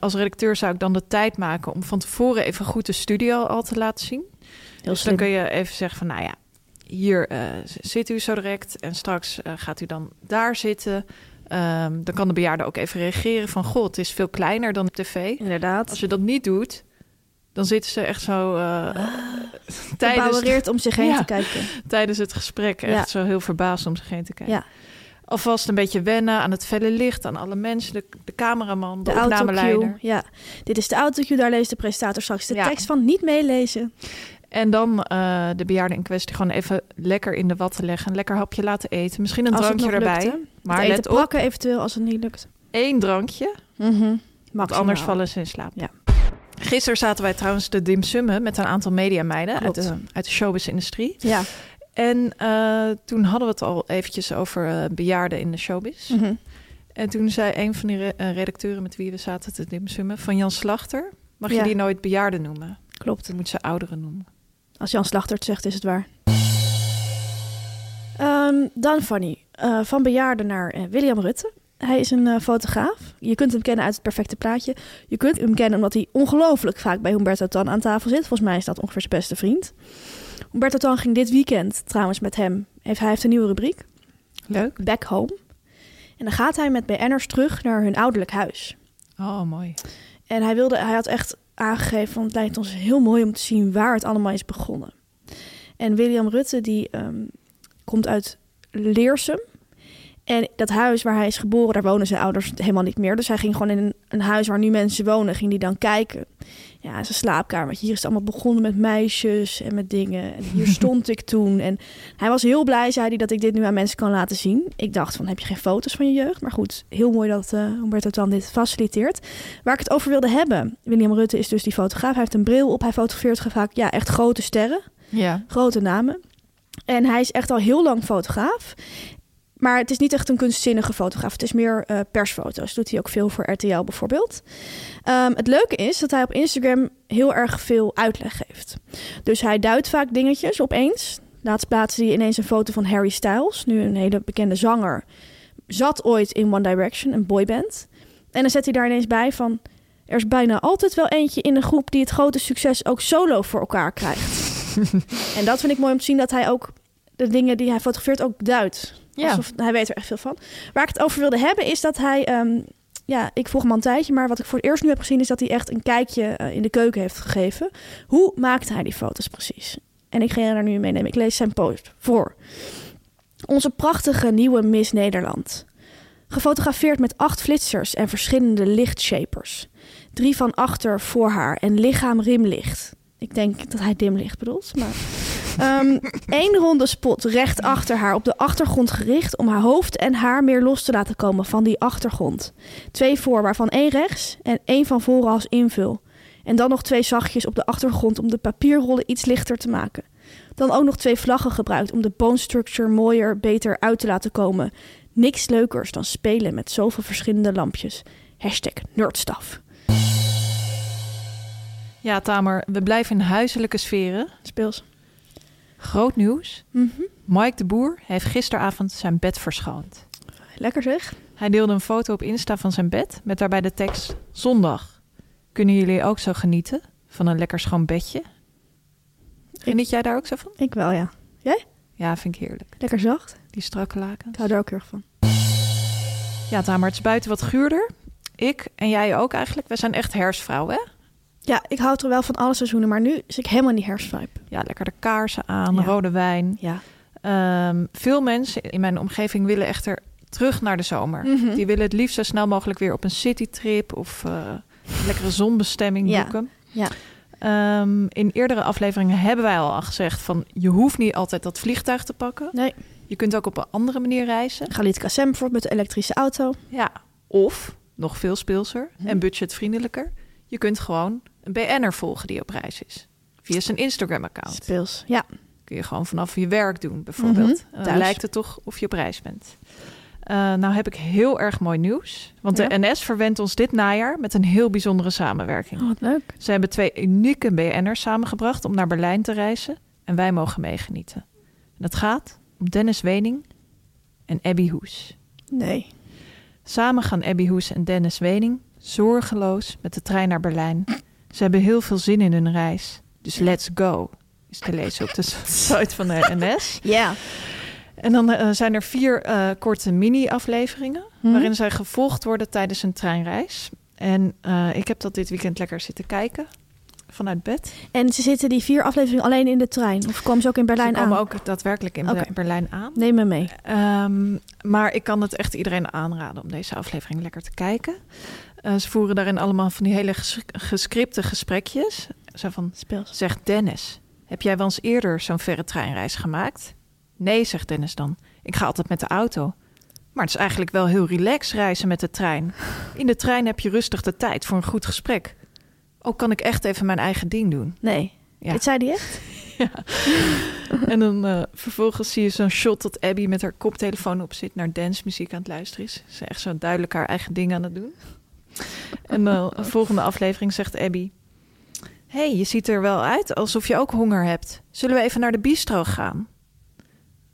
Als redacteur zou ik dan de tijd maken om van tevoren even goed de studio al te laten zien. Heel dus slim. dan kun je even zeggen van, nou ja, hier zit u zo direct en straks gaat u dan daar zitten. Ehm, dan kan de bejaarde ook even reageren van, goh, het is veel kleiner dan op tv. Inderdaad. Als je dat niet doet, dan zitten ze echt zo eh, tijdens, om zich heen Ja. te kijken. tijdens het gesprek echt Ja. zo heel verbaasd om zich heen te kijken. Ja. Alvast een beetje wennen aan het felle licht, aan alle mensen, de, de cameraman, de, De opnameleider. Ja. Dit is de autocue, daar leest de presentator straks de Ja. tekst van. Niet meelezen. En dan eh, de bejaarde in kwestie gewoon even lekker in de watten leggen. Een lekker hapje laten eten. Misschien een Als drankje erbij. lukt, maar Het eten let op, eventueel als het niet lukt. één drankje. Mhm. Want anders vallen ze in slaap. Ja. Gisteren zaten wij trouwens de dimsummen met een aantal mediameiden uit de, uit de showbiz-industrie. Ja. En eh, toen hadden we het al eventjes over eh, bejaarden in de showbiz. Mhm. En toen zei een van die re- eh, redacteuren met wie we zaten te dimsummen... van Jan Slachter, mag Ja. je die nooit bejaarden noemen? Klopt. Je moet ze ouderen noemen. Als Jan Slachter het zegt, is het waar. Ehm, dan Fanny. Eh, van bejaarde naar William Rutte. Hij is een eh, fotograaf. Je kunt hem kennen uit het perfecte plaatje. Je kunt hem kennen omdat hij ongelooflijk vaak bij Humberto Tan aan tafel zit. Volgens mij is dat ongeveer zijn beste vriend. Humberto Tan ging dit weekend trouwens met hem. Heeft, hij heeft een nieuwe rubriek. Leuk. Back Home. En dan gaat hij met BN'ers terug naar hun ouderlijk huis. Oh, mooi. En hij, wilde, hij had echt aangegeven van het lijkt ons heel mooi om te zien waar het allemaal is begonnen. En William Rutte die ehm, komt uit Leersum. En dat huis waar hij is geboren, daar wonen zijn ouders helemaal niet meer. Dus hij ging gewoon in een, een huis waar nu mensen wonen, ging die dan kijken. Ja, zijn slaapkamer. Hier is het allemaal begonnen met meisjes en met dingen. En hier stond ik toen. En hij was heel blij, zei hij, dat ik dit nu aan mensen kan laten zien. Ik dacht van, heb je geen foto's van je jeugd? Maar goed, heel mooi dat uh, Humberto Tan dit faciliteert. Waar ik het over wilde hebben. William Rutte is dus die fotograaf. Hij heeft een bril op. Hij fotografeert vaak ja, echt grote sterren. Ja. Grote namen. En hij is echt al heel lang fotograaf. Maar het is niet echt een kunstzinnige fotograaf. Het is meer uh, persfoto's. Doet hij ook veel voor RTL bijvoorbeeld. Um, het leuke is dat hij op Instagram heel erg veel uitleg geeft. Dus hij duidt vaak dingetjes opeens. Laatst plaatste hij ineens een foto van Harry Styles. Nu een hele bekende zanger. Zat ooit in One Direction, een boyband. En dan zet hij daar ineens bij van... Er is bijna altijd wel eentje in een groep die het grote succes ook solo voor elkaar krijgt. en dat vind ik mooi om te zien dat hij ook de dingen die hij fotografeert ook duidt. Ja. Hij weet er echt veel van. Waar ik het over wilde hebben is dat hij... Um, ja, ik volg hem al een tijdje, maar wat ik voor het eerst nu heb gezien... is dat hij echt een kijkje uh, in de keuken heeft gegeven. Hoe maakte hij die foto's precies? En ik ga je daar nu meenemen. Ik lees zijn post voor. Onze prachtige nieuwe Miss Nederland. Gefotografeerd met acht flitsers en verschillende lichtshapers. Drie van achter voor haar en lichaam rimlicht. Ik denk dat hij dimlicht bedoelt, maar... Um, Eén ronde spot recht achter haar op de achtergrond gericht om haar hoofd en haar meer los te laten komen van die achtergrond. Twee voor, waarvan één rechts en één van voren als invul. En dan nog twee zachtjes op de achtergrond om de papierrollen iets lichter te maken. Dan ook nog twee vlaggen gebruikt om de bone structure mooier, beter uit te laten komen. Niks leukers dan spelen met zoveel verschillende lampjes. Hashtag nerdstaf. Ja, Tamer, we blijven in huiselijke sferen. Speels. Groot nieuws. Mm -hmm. Mike de Boer heeft gisteravond zijn bed verschoond. Lekker zeg. Hij deelde een foto op Insta van zijn bed met daarbij de tekst... Zondag. Kunnen jullie ook zo genieten van een lekker schoon bedje? Geniet jij daar ook zo van? Ik wel, ja. Jij? Ja, vind ik heerlijk. Lekker zacht. Die strakke lakens. Ik hou er ook heel erg van. Ja, Tamer, het is buiten wat guurder. Ik en jij ook eigenlijk. We zijn echt herfstvrouwen, hè? Ja, ik hou er wel van alle seizoenen, maar nu is ik helemaal in die herfstvibe. Ja, lekker de kaarsen aan, Ja. rode wijn. Ja. Ehm, veel mensen in mijn omgeving willen echter terug naar de zomer. Mhm. Die willen het liefst zo snel mogelijk weer op een citytrip of eh, een lekkere zonbestemming Ja. boeken. Ja. Ehm, in eerdere afleveringen hebben wij al gezegd van je hoeft niet altijd dat vliegtuig te pakken. Nee. Je kunt ook op een andere manier reizen. Galit Kassem bijvoorbeeld met de elektrische auto. Ja. Of, nog veel speelser en budgetvriendelijker, je kunt gewoon een BN'er volgen die op reis is. Via zijn Instagram-account. Speels. Ja. Kun je gewoon vanaf je werk doen, bijvoorbeeld. En dan thuis. lijkt het toch of je op reis bent. Eh, nou heb ik heel erg mooi nieuws. Want de NS verwendt ons dit najaar met een heel bijzondere samenwerking. Oh, wat leuk. Ze hebben twee unieke BN'ers samengebracht om naar Berlijn te reizen. En wij mogen meegenieten. En het gaat om Dennis Wening en Abby Hoes. Nee. Samen gaan Abby Hoes en Dennis Wening zorgeloos met de trein naar Berlijn. Ze hebben heel veel zin in hun reis. Dus let's go. Is te lezen op de site van de NS. Ja. En dan eh, zijn er vier eh, korte mini-afleveringen... Mhm. waarin zij gevolgd worden tijdens een treinreis. En eh, ik heb dat dit weekend lekker zitten kijken. Vanuit bed. En ze zitten die vier afleveringen alleen in de trein? Of komen ze ook in Berlijn Ze komen aan? ook daadwerkelijk in Berlijn aan. Neem me mee. Ehm, maar ik kan het echt iedereen aanraden om deze aflevering lekker te kijken. Eh, ze voeren daarin allemaal van die hele ges- gescripte gesprekjes. Zo van, Speels. zegt Dennis, heb jij wel eens eerder zo'n verre treinreis gemaakt? Nee, zegt Dennis dan. Ik ga altijd met de auto. Maar het is eigenlijk wel heel relaxed reizen met de trein. In de trein heb je rustig de tijd voor een goed gesprek. Ook kan ik echt even mijn eigen ding doen. Nee. Ja. Dit zei die echt? En dan eh, vervolgens zie je zo'n shot dat Abby met haar koptelefoon op zit... naar dancemuziek aan het luisteren is. Ze is echt zo duidelijk haar eigen ding aan het doen. En dan de volgende aflevering zegt Abby... hey, je ziet er wel uit alsof je ook honger hebt. Zullen we even naar de bistro gaan?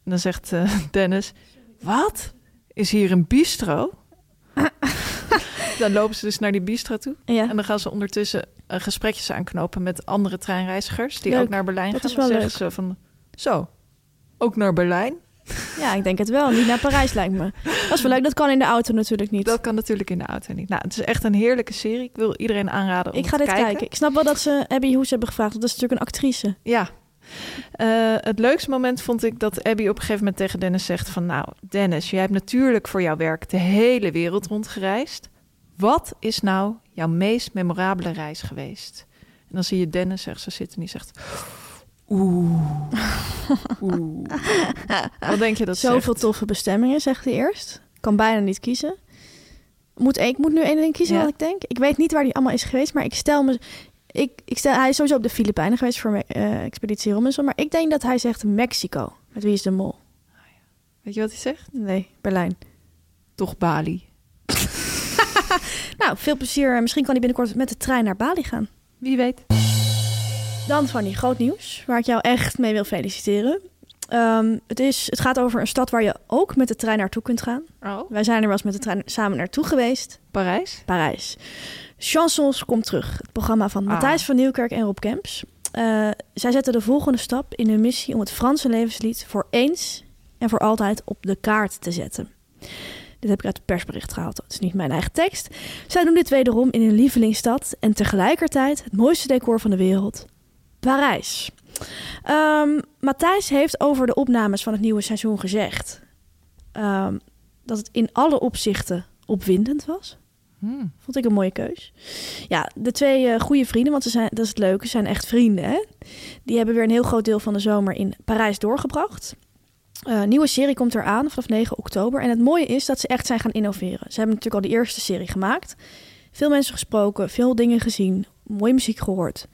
En dan zegt eh, Dennis... Wat? Is hier een bistro? dan lopen ze dus naar die bistro toe. Ja. En dan gaan ze ondertussen eh, gesprekjes aanknopen met andere treinreizigers die Leuk. ook naar Berlijn Dat gaan. is Dan wel zeggen ze van, zo, ook naar Berlijn? Ja, ik denk het wel. Niet naar Parijs lijkt me. Dat is wel leuk. Dat kan in de auto natuurlijk niet. Dat kan natuurlijk in de auto niet. Nou, het is echt een heerlijke serie. Ik wil iedereen aanraden om ik ga dit kijken. kijken. Ik snap wel dat ze Abby Hoes hebben gevraagd. want Dat is natuurlijk een actrice. Ja. Eh, het leukste moment vond ik dat Abby op een gegeven moment tegen Dennis zegt van... Nou, Dennis, jij hebt natuurlijk voor jouw werk de hele wereld rondgereisd. Wat is nou jouw meest memorabele reis geweest? En dan zie je Dennis, zegt ze zitten en die zegt... Oeh, oeh. Wat denk je dat Zoveel zegt? toffe bestemmingen, zegt hij eerst. Kan bijna niet kiezen. Moet, ik moet nu één ding kiezen Ja. wat ik denk. Ik weet niet waar hij allemaal is geweest, maar ik stel me... Ik, ik stel, hij is sowieso op de Filipijnen geweest voor eh, Expeditie Robinson. Maar ik denk dat hij zegt Mexico. Met wie is de mol? Weet je wat hij zegt? Nee, Berlijn. Toch Bali. Nou, veel plezier. Misschien kan hij binnenkort met de trein naar Bali gaan. Wie weet. Dan Fanny, groot nieuws waar ik jou echt mee wil feliciteren. Ehm, het, is, het gaat over een stad waar je ook met de trein naartoe kunt gaan. Oh. Wij zijn er wel eens met de trein samen naartoe geweest. Parijs? Parijs. Chansons komt terug. Het programma van Ah. Matthijs van Nieuwkerk en Rob Kemps. Eh, zij zetten de volgende stap in hun missie om het Franse levenslied voor eens en voor altijd op de kaart te zetten. Dit heb ik uit het persbericht gehaald. Het is niet mijn eigen tekst. Zij doen dit wederom in hun lievelingsstad en tegelijkertijd het mooiste decor van de wereld: Parijs. Ehm, Matthijs heeft over de opnames van het nieuwe seizoen gezegd ehm, dat het in alle opzichten opwindend was. Hmm. Vond ik een mooie keus. Ja, de twee eh, goede vrienden, want ze zijn, dat is het leuke, zijn echt vrienden. Hè? Die hebben weer een heel groot deel van de zomer in Parijs doorgebracht. Eh, nieuwe serie komt eraan vanaf 9 oktober. En het mooie is dat ze echt zijn gaan innoveren. Ze hebben natuurlijk al die eerste serie gemaakt. Veel mensen gesproken, veel dingen gezien, mooie muziek gehoord.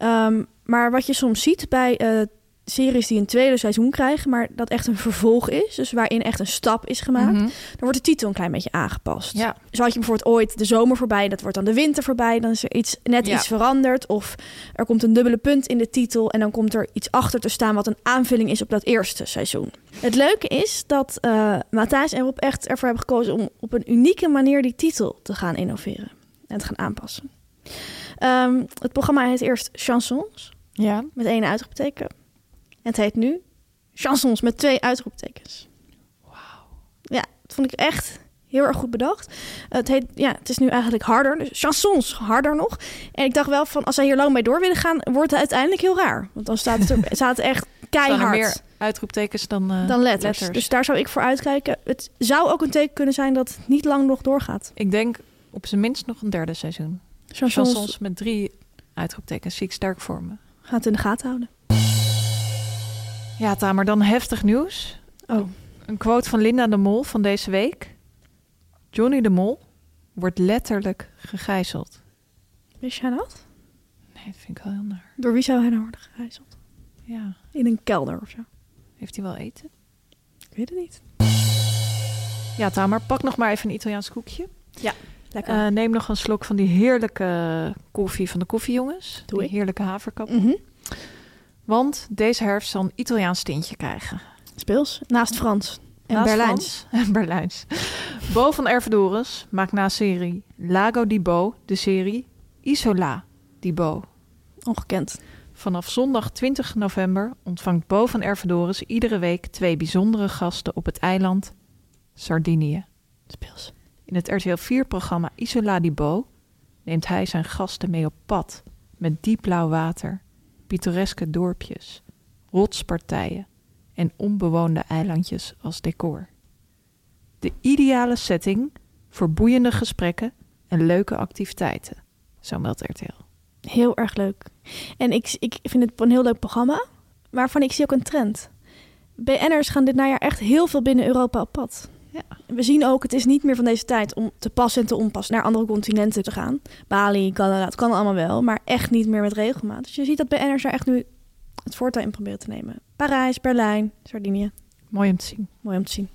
Ehm, maar wat je soms ziet bij eh, series die een tweede seizoen krijgen, maar dat echt een vervolg is, dus waarin echt een stap is gemaakt, Mhm. dan wordt de titel een klein beetje aangepast. Ja. Zo had je bijvoorbeeld ooit de zomer voorbij, dat wordt dan de winter voorbij. Dan is er iets, net Ja. iets veranderd. Of er komt een dubbele punt in de titel. En dan komt er iets achter te staan wat een aanvulling is op dat eerste seizoen. Het leuke is dat eh Matthijs en Rob echt ervoor hebben gekozen om op een unieke manier die titel te gaan innoveren. En te gaan aanpassen. Ehm, het programma heet eerst Chansons, Ja. met één uitroepteken. En het heet nu Chansons met twee uitroeptekens. Ja, dat vond ik echt heel erg goed bedacht. Het, heet, ja, het is nu eigenlijk harder, dus chansons harder nog. En ik dacht wel van, als zij hier lang mee door willen gaan, wordt het uiteindelijk heel raar. Want dan staat het, er, staat het echt Staan er keihard meer uitroeptekens dan, eh, dan letters. Dus daar zou ik voor uitkijken. Het zou ook een teken kunnen zijn dat het niet lang nog doorgaat. Ik denk op zijn minst nog een derde seizoen. Chansons Chansons met drie uitroeptekens zie ik sterk voor me. gaat het in de gaten houden. Ja, Tamer, dan heftig nieuws. Oh, Een quote van Linda de Mol van deze week. Johnny de Mol wordt letterlijk gegijzeld. wist jij dat? Nee, dat vind ik wel heel naar. Door wie zou hij nou worden gegijzeld? Ja, In een kelder of zo? heeft hij wel eten? Ik weet het niet. Ja, Tamer, pak nog maar even een Italiaans koekje. Lekker. Eh, neem nog een slok van die heerlijke koffie van de koffiejongens. Doe die heerlijke haverkap. Mhm. Want deze herfst zal een Italiaans tintje krijgen. Speels. Naast Frans. En Naast Berlijns. Frans En Berlijns. Bo van Ervedorens maakt na serie Lago di Bo de serie Isola di Bo. Ongekend. Vanaf zondag 20 november ontvangt Bo van Ervedorens iedere week twee bijzondere gasten op het eiland Sardinië. Speels. In het RTL 4-programma Isola di Bo neemt hij zijn gasten mee op pad met diep blauw water, pittoreske dorpjes, rotspartijen en onbewoonde eilandjes als decor. De ideale setting voor boeiende gesprekken en leuke activiteiten, zo meldt RTL. Heel erg leuk. En ik, ik vind het een heel leuk programma. Waarvan ik zie ook een trend. BN'ers gaan dit najaar echt heel veel binnen Europa op pad. Ja. We zien ook, het is niet meer van deze tijd om te passen en te onpassen naar andere continenten te gaan. Bali, Canada, het kan allemaal wel, maar echt niet meer met regelmaat. Dus je ziet dat BN'ers daar echt nu het voortouw in proberen te nemen. Parijs, Berlijn, Sardinië. Mooi om te zien. Mooi om te zien.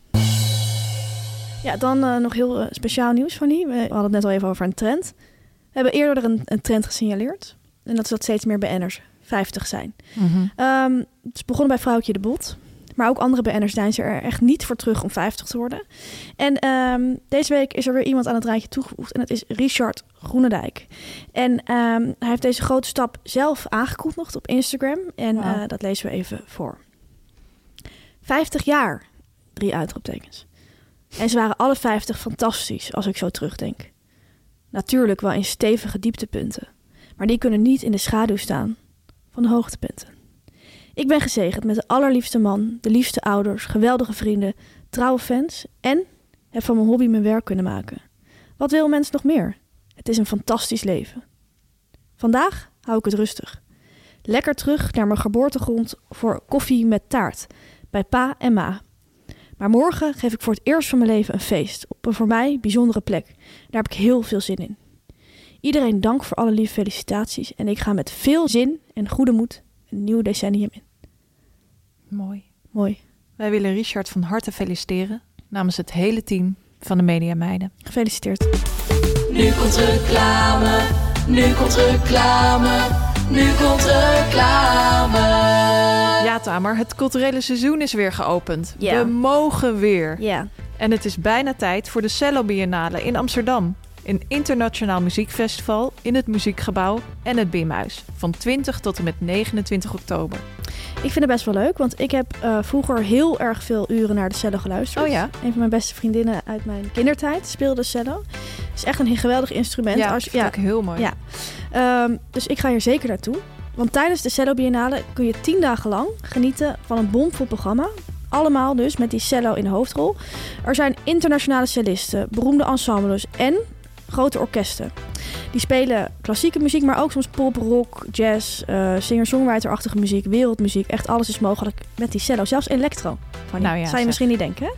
Ja, dan eh, nog heel eh, speciaal nieuws van die. We hadden het net al even over een trend. We hebben eerder een, een trend gesignaleerd. En dat is dat steeds meer BN'ers 50 zijn. Ehm, het is begonnen bij Vrouwtje de Bot. Maar ook andere BN'ers zijn ze er echt niet voor terug om 50 te worden. En ehm, deze week is er weer iemand aan het rijtje toegevoegd. En dat is Richard Groenendijk. En ehm, hij heeft deze grote stap zelf aangekondigd op Instagram. En eh, dat lezen we even voor. 50 jaar. Drie uitroeptekens. En ze waren alle 50 fantastisch als ik zo terugdenk. Natuurlijk wel in stevige dieptepunten, maar die kunnen niet in de schaduw staan van de hoogtepunten. Ik ben gezegend met de allerliefste man, de liefste ouders, geweldige vrienden, trouwe fans en heb van mijn hobby mijn werk kunnen maken. Wat wil mens nog meer? Het is een fantastisch leven. Vandaag hou ik het rustig. Lekker terug naar mijn geboortegrond voor koffie met taart bij pa en ma. Maar morgen geef ik voor het eerst van mijn leven een feest op een voor mij bijzondere plek. Daar heb ik heel veel zin in. Iedereen dank voor alle lieve felicitaties en ik ga met veel zin en goede moed een nieuw decennium in. Mooi. Mooi. Wij willen Richard van harte feliciteren namens het hele team van de Media Meiden. Gefeliciteerd. Nu komt reclame, nu komt reclame, nu komt reclame. Ja, Tamer, het culturele seizoen is weer geopend. Ja. We mogen weer. Ja, En het is bijna tijd voor de Cello Biennale in Amsterdam. Een internationaal muziekfestival in het Muziekgebouw en het Bimhuis. Van 20 tot en met 29 oktober. Ik vind het best wel leuk, want ik heb eh, vroeger heel erg veel uren naar de cello geluisterd. Oh ja? Een van mijn beste vriendinnen uit mijn kindertijd speelde cello. Het is echt een geweldig instrument. ja, Als, vind ik heel mooi. Ja. Ehm, dus ik ga hier zeker naartoe. Want tijdens de Cello Biennale kun je tien dagen lang genieten van een bomvol programma. Allemaal dus met die cello in de hoofdrol. Er zijn internationale cellisten, beroemde ensembles en grote orkesten. Die spelen klassieke muziek, maar ook soms pop, rock, jazz, eh singer-songwriter-achtige muziek, wereldmuziek. Echt alles is mogelijk met die cello. Zelfs electro. Fanny. Nou ja, Zou je zeg. misschien niet denken, hè?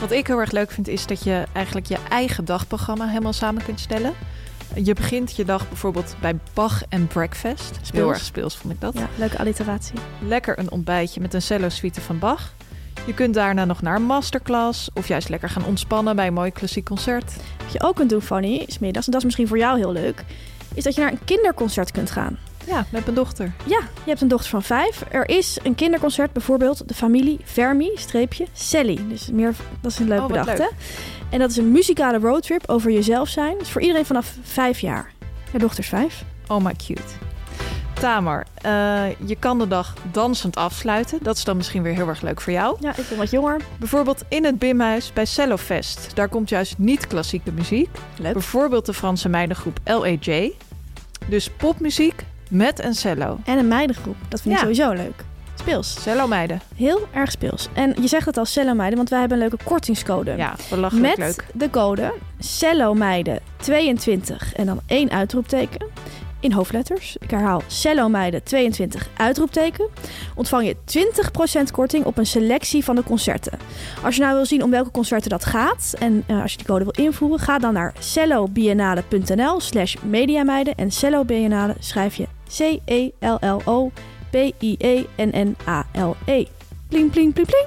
Wat ik heel erg leuk vind is dat je eigenlijk je eigen dagprogramma helemaal samen kunt stellen. Je begint je dag bijvoorbeeld bij Bach en Breakfast. Heel Speels. erg speels vond ik dat. Ja, leuke alliteratie. Lekker een ontbijtje met een cello suite van Bach. Je kunt daarna nog naar een masterclass of juist lekker gaan ontspannen bij een mooi klassiek concert. Wat je ook kunt doen, Fanny, is middags, en dat is misschien voor jou heel leuk, is dat je naar een kinderconcert kunt gaan. Ja, met mijn dochter. Ja, je hebt een dochter van vijf. Er is een kinderconcert, bijvoorbeeld de familie Vermi, streepje, Sally. Dus meer, dat is een leuk Oh, bedacht, leuk. hè? En dat is een muzikale roadtrip over jezelf zijn. Is voor iedereen vanaf vijf jaar. Je dochter is vijf. Oh, my cute. Tamar, eh, je kan de dag dansend afsluiten. Dat is dan misschien weer heel erg leuk voor jou. Ja, ik ben wat jonger. Bijvoorbeeld in het Bimhuis bij Cellofest. Daar komt juist niet klassieke muziek. Leuk. Bijvoorbeeld de Franse meidengroep LAJ. Dus popmuziek met een cello. En een meidengroep. Dat vind ik Ja. sowieso leuk. Speels. Cello meiden. Heel erg speels. En je zegt het al cello meiden, want wij hebben een leuke kortingscode. Ja, belachelijk Met leuk. de code cello meiden 22 en dan één uitroepteken in hoofdletters. Ik herhaal cello meiden 22 uitroepteken. Ontvang je 20% korting op een selectie van de concerten. Als je nou wil zien om welke concerten dat gaat en eh, als je die code wil invoeren, ga dan naar cellobiennale.nl slash mediameiden en cello biennale schrijf je C-E-L-L-O P-I-E-N-N-A-L-E. Pling, pling, pling, pling.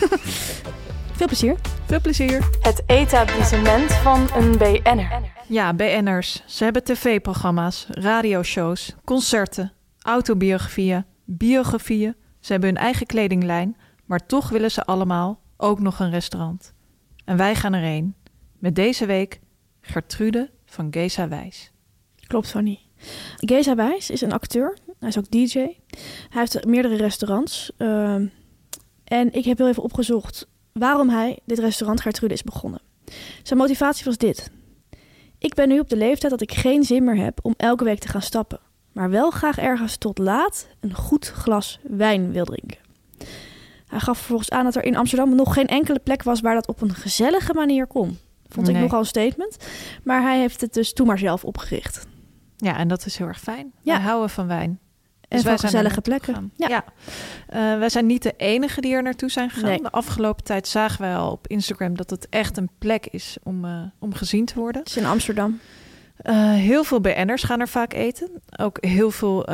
Veel plezier. Veel plezier. Het etablissement van een BN'er. Ja, BN'ers. Ze hebben tv-programma's, radioshows, concerten, autobiografieën, biografieën. Ze hebben hun eigen kledinglijn, maar toch willen ze allemaal ook nog een restaurant. En wij gaan erheen. Met deze week Gertrude van Geza Wijs. Klopt, Fanny. Geza Wijs is een acteur. Hij is ook DJ. Hij heeft meerdere restaurants. Ehm, en ik heb heel even opgezocht waarom hij dit restaurant Gertrude is begonnen. Zijn motivatie was dit. Ik ben nu op de leeftijd dat ik geen zin meer heb om elke week te gaan stappen. Maar wel graag ergens tot laat een goed glas wijn wil drinken. Hij gaf vervolgens aan dat er in Amsterdam nog geen enkele plek was waar dat op een gezellige manier kon. Vond ik nogal een statement. Maar hij heeft het dus toen maar zelf opgericht. Ja, en dat is heel erg fijn. Ja. Wij houden van wijn. En Dus wij zijn gezellige plekken. Ja. Ja. Eh, wij zijn niet de enige die er naartoe zijn gegaan. Nee. De afgelopen tijd zagen wij al op Instagram dat het echt een plek is om, eh, om gezien te worden. Het is in Amsterdam. Eh, heel veel BN'ers gaan er vaak eten. Ook heel veel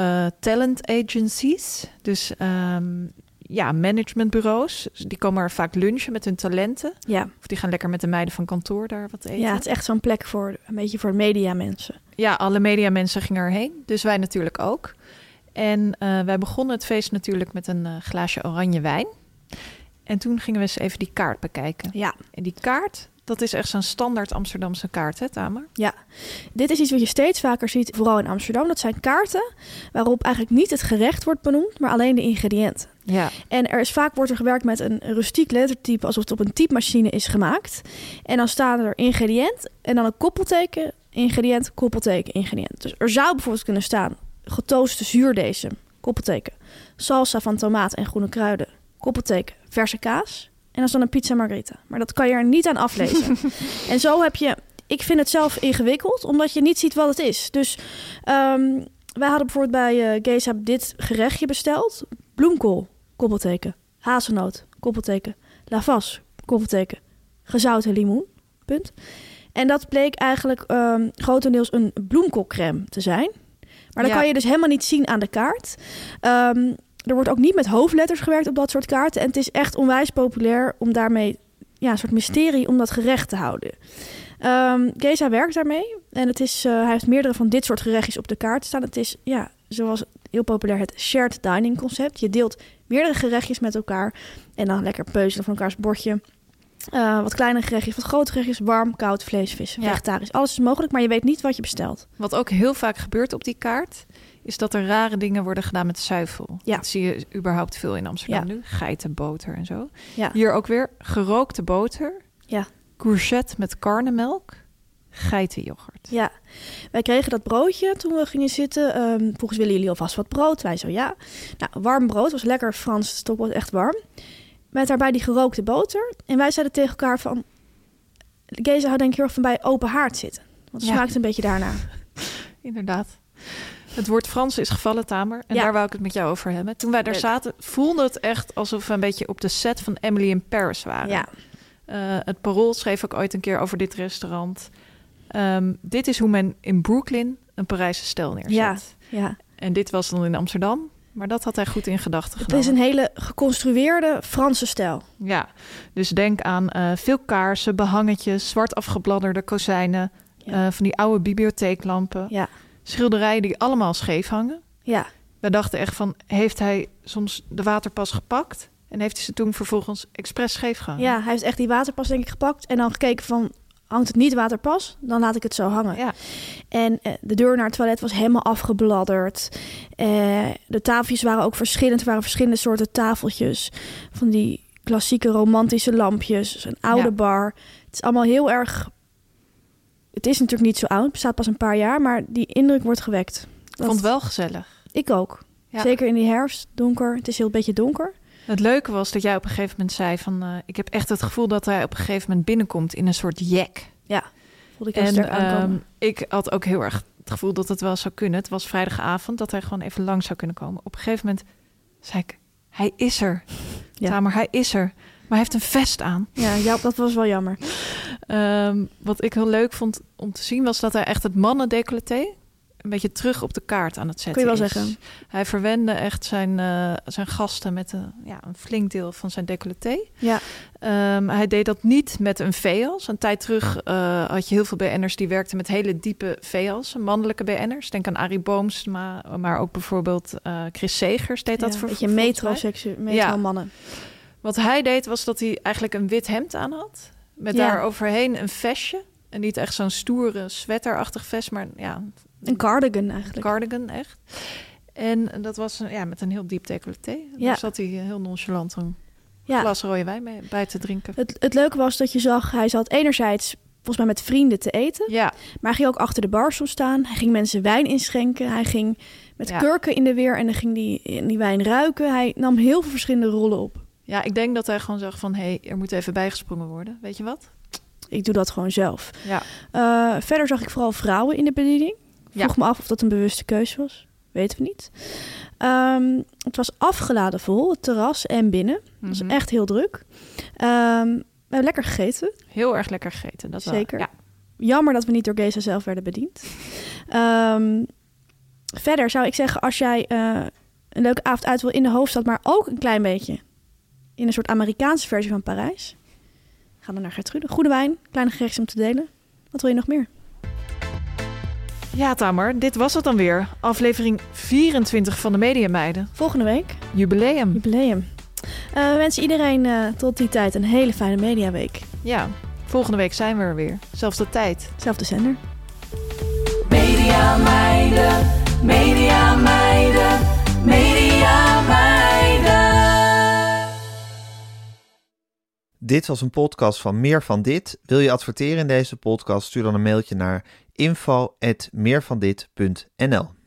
talent agencies. Dus ehm, ja, managementbureaus. Dus Die komen er vaak lunchen met hun talenten. Ja. Of die gaan lekker met de meiden van kantoor daar wat eten. ja, het is echt zo'n plek voor een beetje voor media mensen. Ja, alle mediamensen gingen erheen. Dus wij natuurlijk ook. En eh, wij begonnen het feest natuurlijk met een eh, glaasje oranje wijn. En toen gingen we eens even die kaart bekijken. Ja. En die kaart, dat is echt zo'n standaard Amsterdamse kaart, hè Tamer? Ja, dit is iets wat je steeds vaker ziet, vooral in Amsterdam. Dat zijn kaarten waarop eigenlijk niet het gerecht wordt benoemd, maar alleen de ingrediënten. Ja. En er is vaak wordt er gewerkt met een rustiek lettertype, alsof het op een typemachine is gemaakt. En dan staan er ingrediënt en dan een koppelteken, ingrediënt, koppelteken, ingrediënt. Dus er zou bijvoorbeeld kunnen staan getooste zuurdesem, koppelteken. Salsa van tomaat en groene kruiden, koppelteken, verse kaas. En dan is dan een pizza margherita. Maar dat kan je er niet aan aflezen. en zo heb je... Ik vind het zelf ingewikkeld, omdat je niet ziet wat het is. Dus ehm, wij hadden bijvoorbeeld bij uh, Geza dit gerechtje besteld. Bloemkool, koppelteken. Hazelnoot, koppelteken. Lavas, koppelteken. Gezouten limoen, punt. En dat bleek eigenlijk um, grotendeels een bloemkoolcrème te zijn. Maar Ja. kan je dus helemaal niet zien aan de kaart. Ehm, er wordt ook niet met hoofdletters gewerkt op dat soort kaarten. En het is echt onwijs populair om daarmee ja, een soort mysterie om dat gerecht te houden. Ehm Geza werkt daarmee. En het is, eh, hij heeft meerdere van dit soort gerechtjes op de kaart staan. Het is, ja, zoals heel populair het shared dining concept. Je deelt meerdere gerechtjes met elkaar. En dan lekker peuzelen van elkaars bordje. Eh, wat kleine gerechtjes, wat grote gerechtjes. Warm, koud, vlees, vis, Ja. vegetarisch. Alles is mogelijk, maar je weet niet wat je bestelt. Wat ook heel vaak gebeurt op die kaart, is dat er rare dingen worden gedaan met zuivel. Ja. Dat zie je überhaupt veel in Amsterdam Ja. nu. Geitenboter en zo. Ja. Hier ook weer gerookte boter. Ja. Courgette met karnemelk. Geitenyoghurt. Ja, wij kregen dat broodje toen we gingen zitten. Ehm volgens willen jullie alvast wat brood? Wij zo ja. Nou, warm brood was lekker Frans, het stok was echt warm. Met daarbij die gerookte boter. En wij zeiden tegen elkaar van... Geza had denk ik heel erg van bij open haard zitten. Want het Ja. smaakt een beetje daarna. Inderdaad. Het woord Frans is gevallen, Tamer. En Ja. daar wou ik het met jou over hebben. Toen wij daar zaten, voelde het echt alsof we een beetje op de set van Emily in Paris waren. Ja, Eh, het Parool schreef ook ooit een keer over dit restaurant. Ehm, dit is hoe men in Brooklyn een Parijse stijl neerzet. Ja. ja. En dit was dan in Amsterdam. Maar dat had hij goed in gedachten Het is een hele geconstrueerde Franse stijl. Ja, dus denk aan eh, veel kaarsen, behangetjes, zwart afgebladderde kozijnen... Ja. eh, van die oude bibliotheeklampen, Ja, schilderijen die allemaal scheef hangen. ja, We dachten echt van, heeft hij soms de waterpas gepakt... en heeft hij ze toen vervolgens expres scheef gehangen? ja. Hij heeft echt die waterpas denk ik gepakt. En dan gekeken van, hangt het niet waterpas? Dan laat ik het zo hangen. Ja. En eh, de deur naar het toilet was helemaal afgebladderd. Eh, de tafeltjes waren ook verschillend. Er waren verschillende soorten tafeltjes. Van die klassieke romantische lampjes. Een oude Ja. bar. Het is allemaal heel erg... Het is natuurlijk niet zo oud. Het bestaat pas een paar jaar. Maar die indruk wordt gewekt. Ik vond het wel gezellig. Ik ook. Ja. Zeker in die herfst. Donker. Het is heel een beetje donker. Het leuke was dat jij op een gegeven moment zei van... eh, ik heb echt het gevoel dat hij op een gegeven moment binnenkomt in een soort jack. Ja. Voelde ik heel En sterk aankomen. ehm, ik had ook heel erg het gevoel dat het wel zou kunnen. Het was vrijdagavond, dat hij gewoon even lang zou kunnen komen. Op een gegeven moment zei ik, hij is er. Ja. Tamer, hij is er. Maar hij heeft een vest aan. Ja, ja, dat was wel jammer. Ehm, wat ik heel leuk vond om te zien was dat hij echt het mannendecolleté een beetje terug op de kaart aan het zetten Kun je wel is. zeggen. Hij verwende echt zijn, eh, zijn gasten met een, ja, een flink deel van zijn decolleté. Ja, Ehm, hij deed dat niet met een veas. Een tijd terug eh, had je heel veel BN'ers die werkten met hele diepe veas, mannelijke BN'ers. Denk aan Arie Boomsma, maar ook bijvoorbeeld eh, Chris Segers deed dat ja, voor een beetje metroseksueel, metro Ja. mannen. Wat hij deed was dat hij eigenlijk een wit hemd aan had. Met daar overheen een vestje. En niet echt zo'n stoere sweaterachtig vest, maar ja, Een cardigan eigenlijk. cardigan echt. En dat was een- ja, met een heel diep decolleté. Ja. Daar zat hij heel nonchalant een ja. glas rode wijn mee, bij te drinken. Het, het leuke was dat je zag, hij zat enerzijds volgens mij met vrienden te eten. Ja, Maar hij ging ook achter de bar soms staan. Hij ging mensen wijn inschenken. Hij ging met Ja. kurken in de weer en dan ging die, in die wijn ruiken. Hij nam heel veel verschillende rollen op. ja, ik denk dat hij gewoon zag van... hé, hey, er moet even bijgesprongen worden. Weet je wat? Ik doe dat gewoon zelf. Ja, Eh, verder zag ik vooral vrouwen in de bediening. Vroeg me af of dat een bewuste keuze was. Weten we niet. Ehm, het was afgeladen vol, het terras en binnen. Het was Mhm. echt heel druk. Ehm, we hebben lekker gegeten. heel erg lekker gegeten. Dat wel. Zeker. Ja. Jammer dat we niet door Geza zelf werden bediend. Ehm, verder zou ik zeggen, als jij eh, een leuke avond uit wil in de hoofdstad, maar ook een klein beetje in een soort Amerikaanse versie van Parijs, ga dan naar Gertrude. Goede wijn, kleine gerechtjes om te delen. Wat wil je nog meer? Ja, Tamer, dit was het dan weer. Aflevering 24 van de Mediameiden. Volgende week. Jubileum. Jubileum. Uh, we wensen iedereen eh, tot die tijd een hele fijne mediaweek. Ja, volgende week zijn we er weer. Zelfde tijd. Zelfde zender. Media meiden, media meiden, media meiden. Dit was een podcast van Meer van Dit. Wil je adverteren in deze podcast? Stuur dan een mailtje naar info.meervandit.nl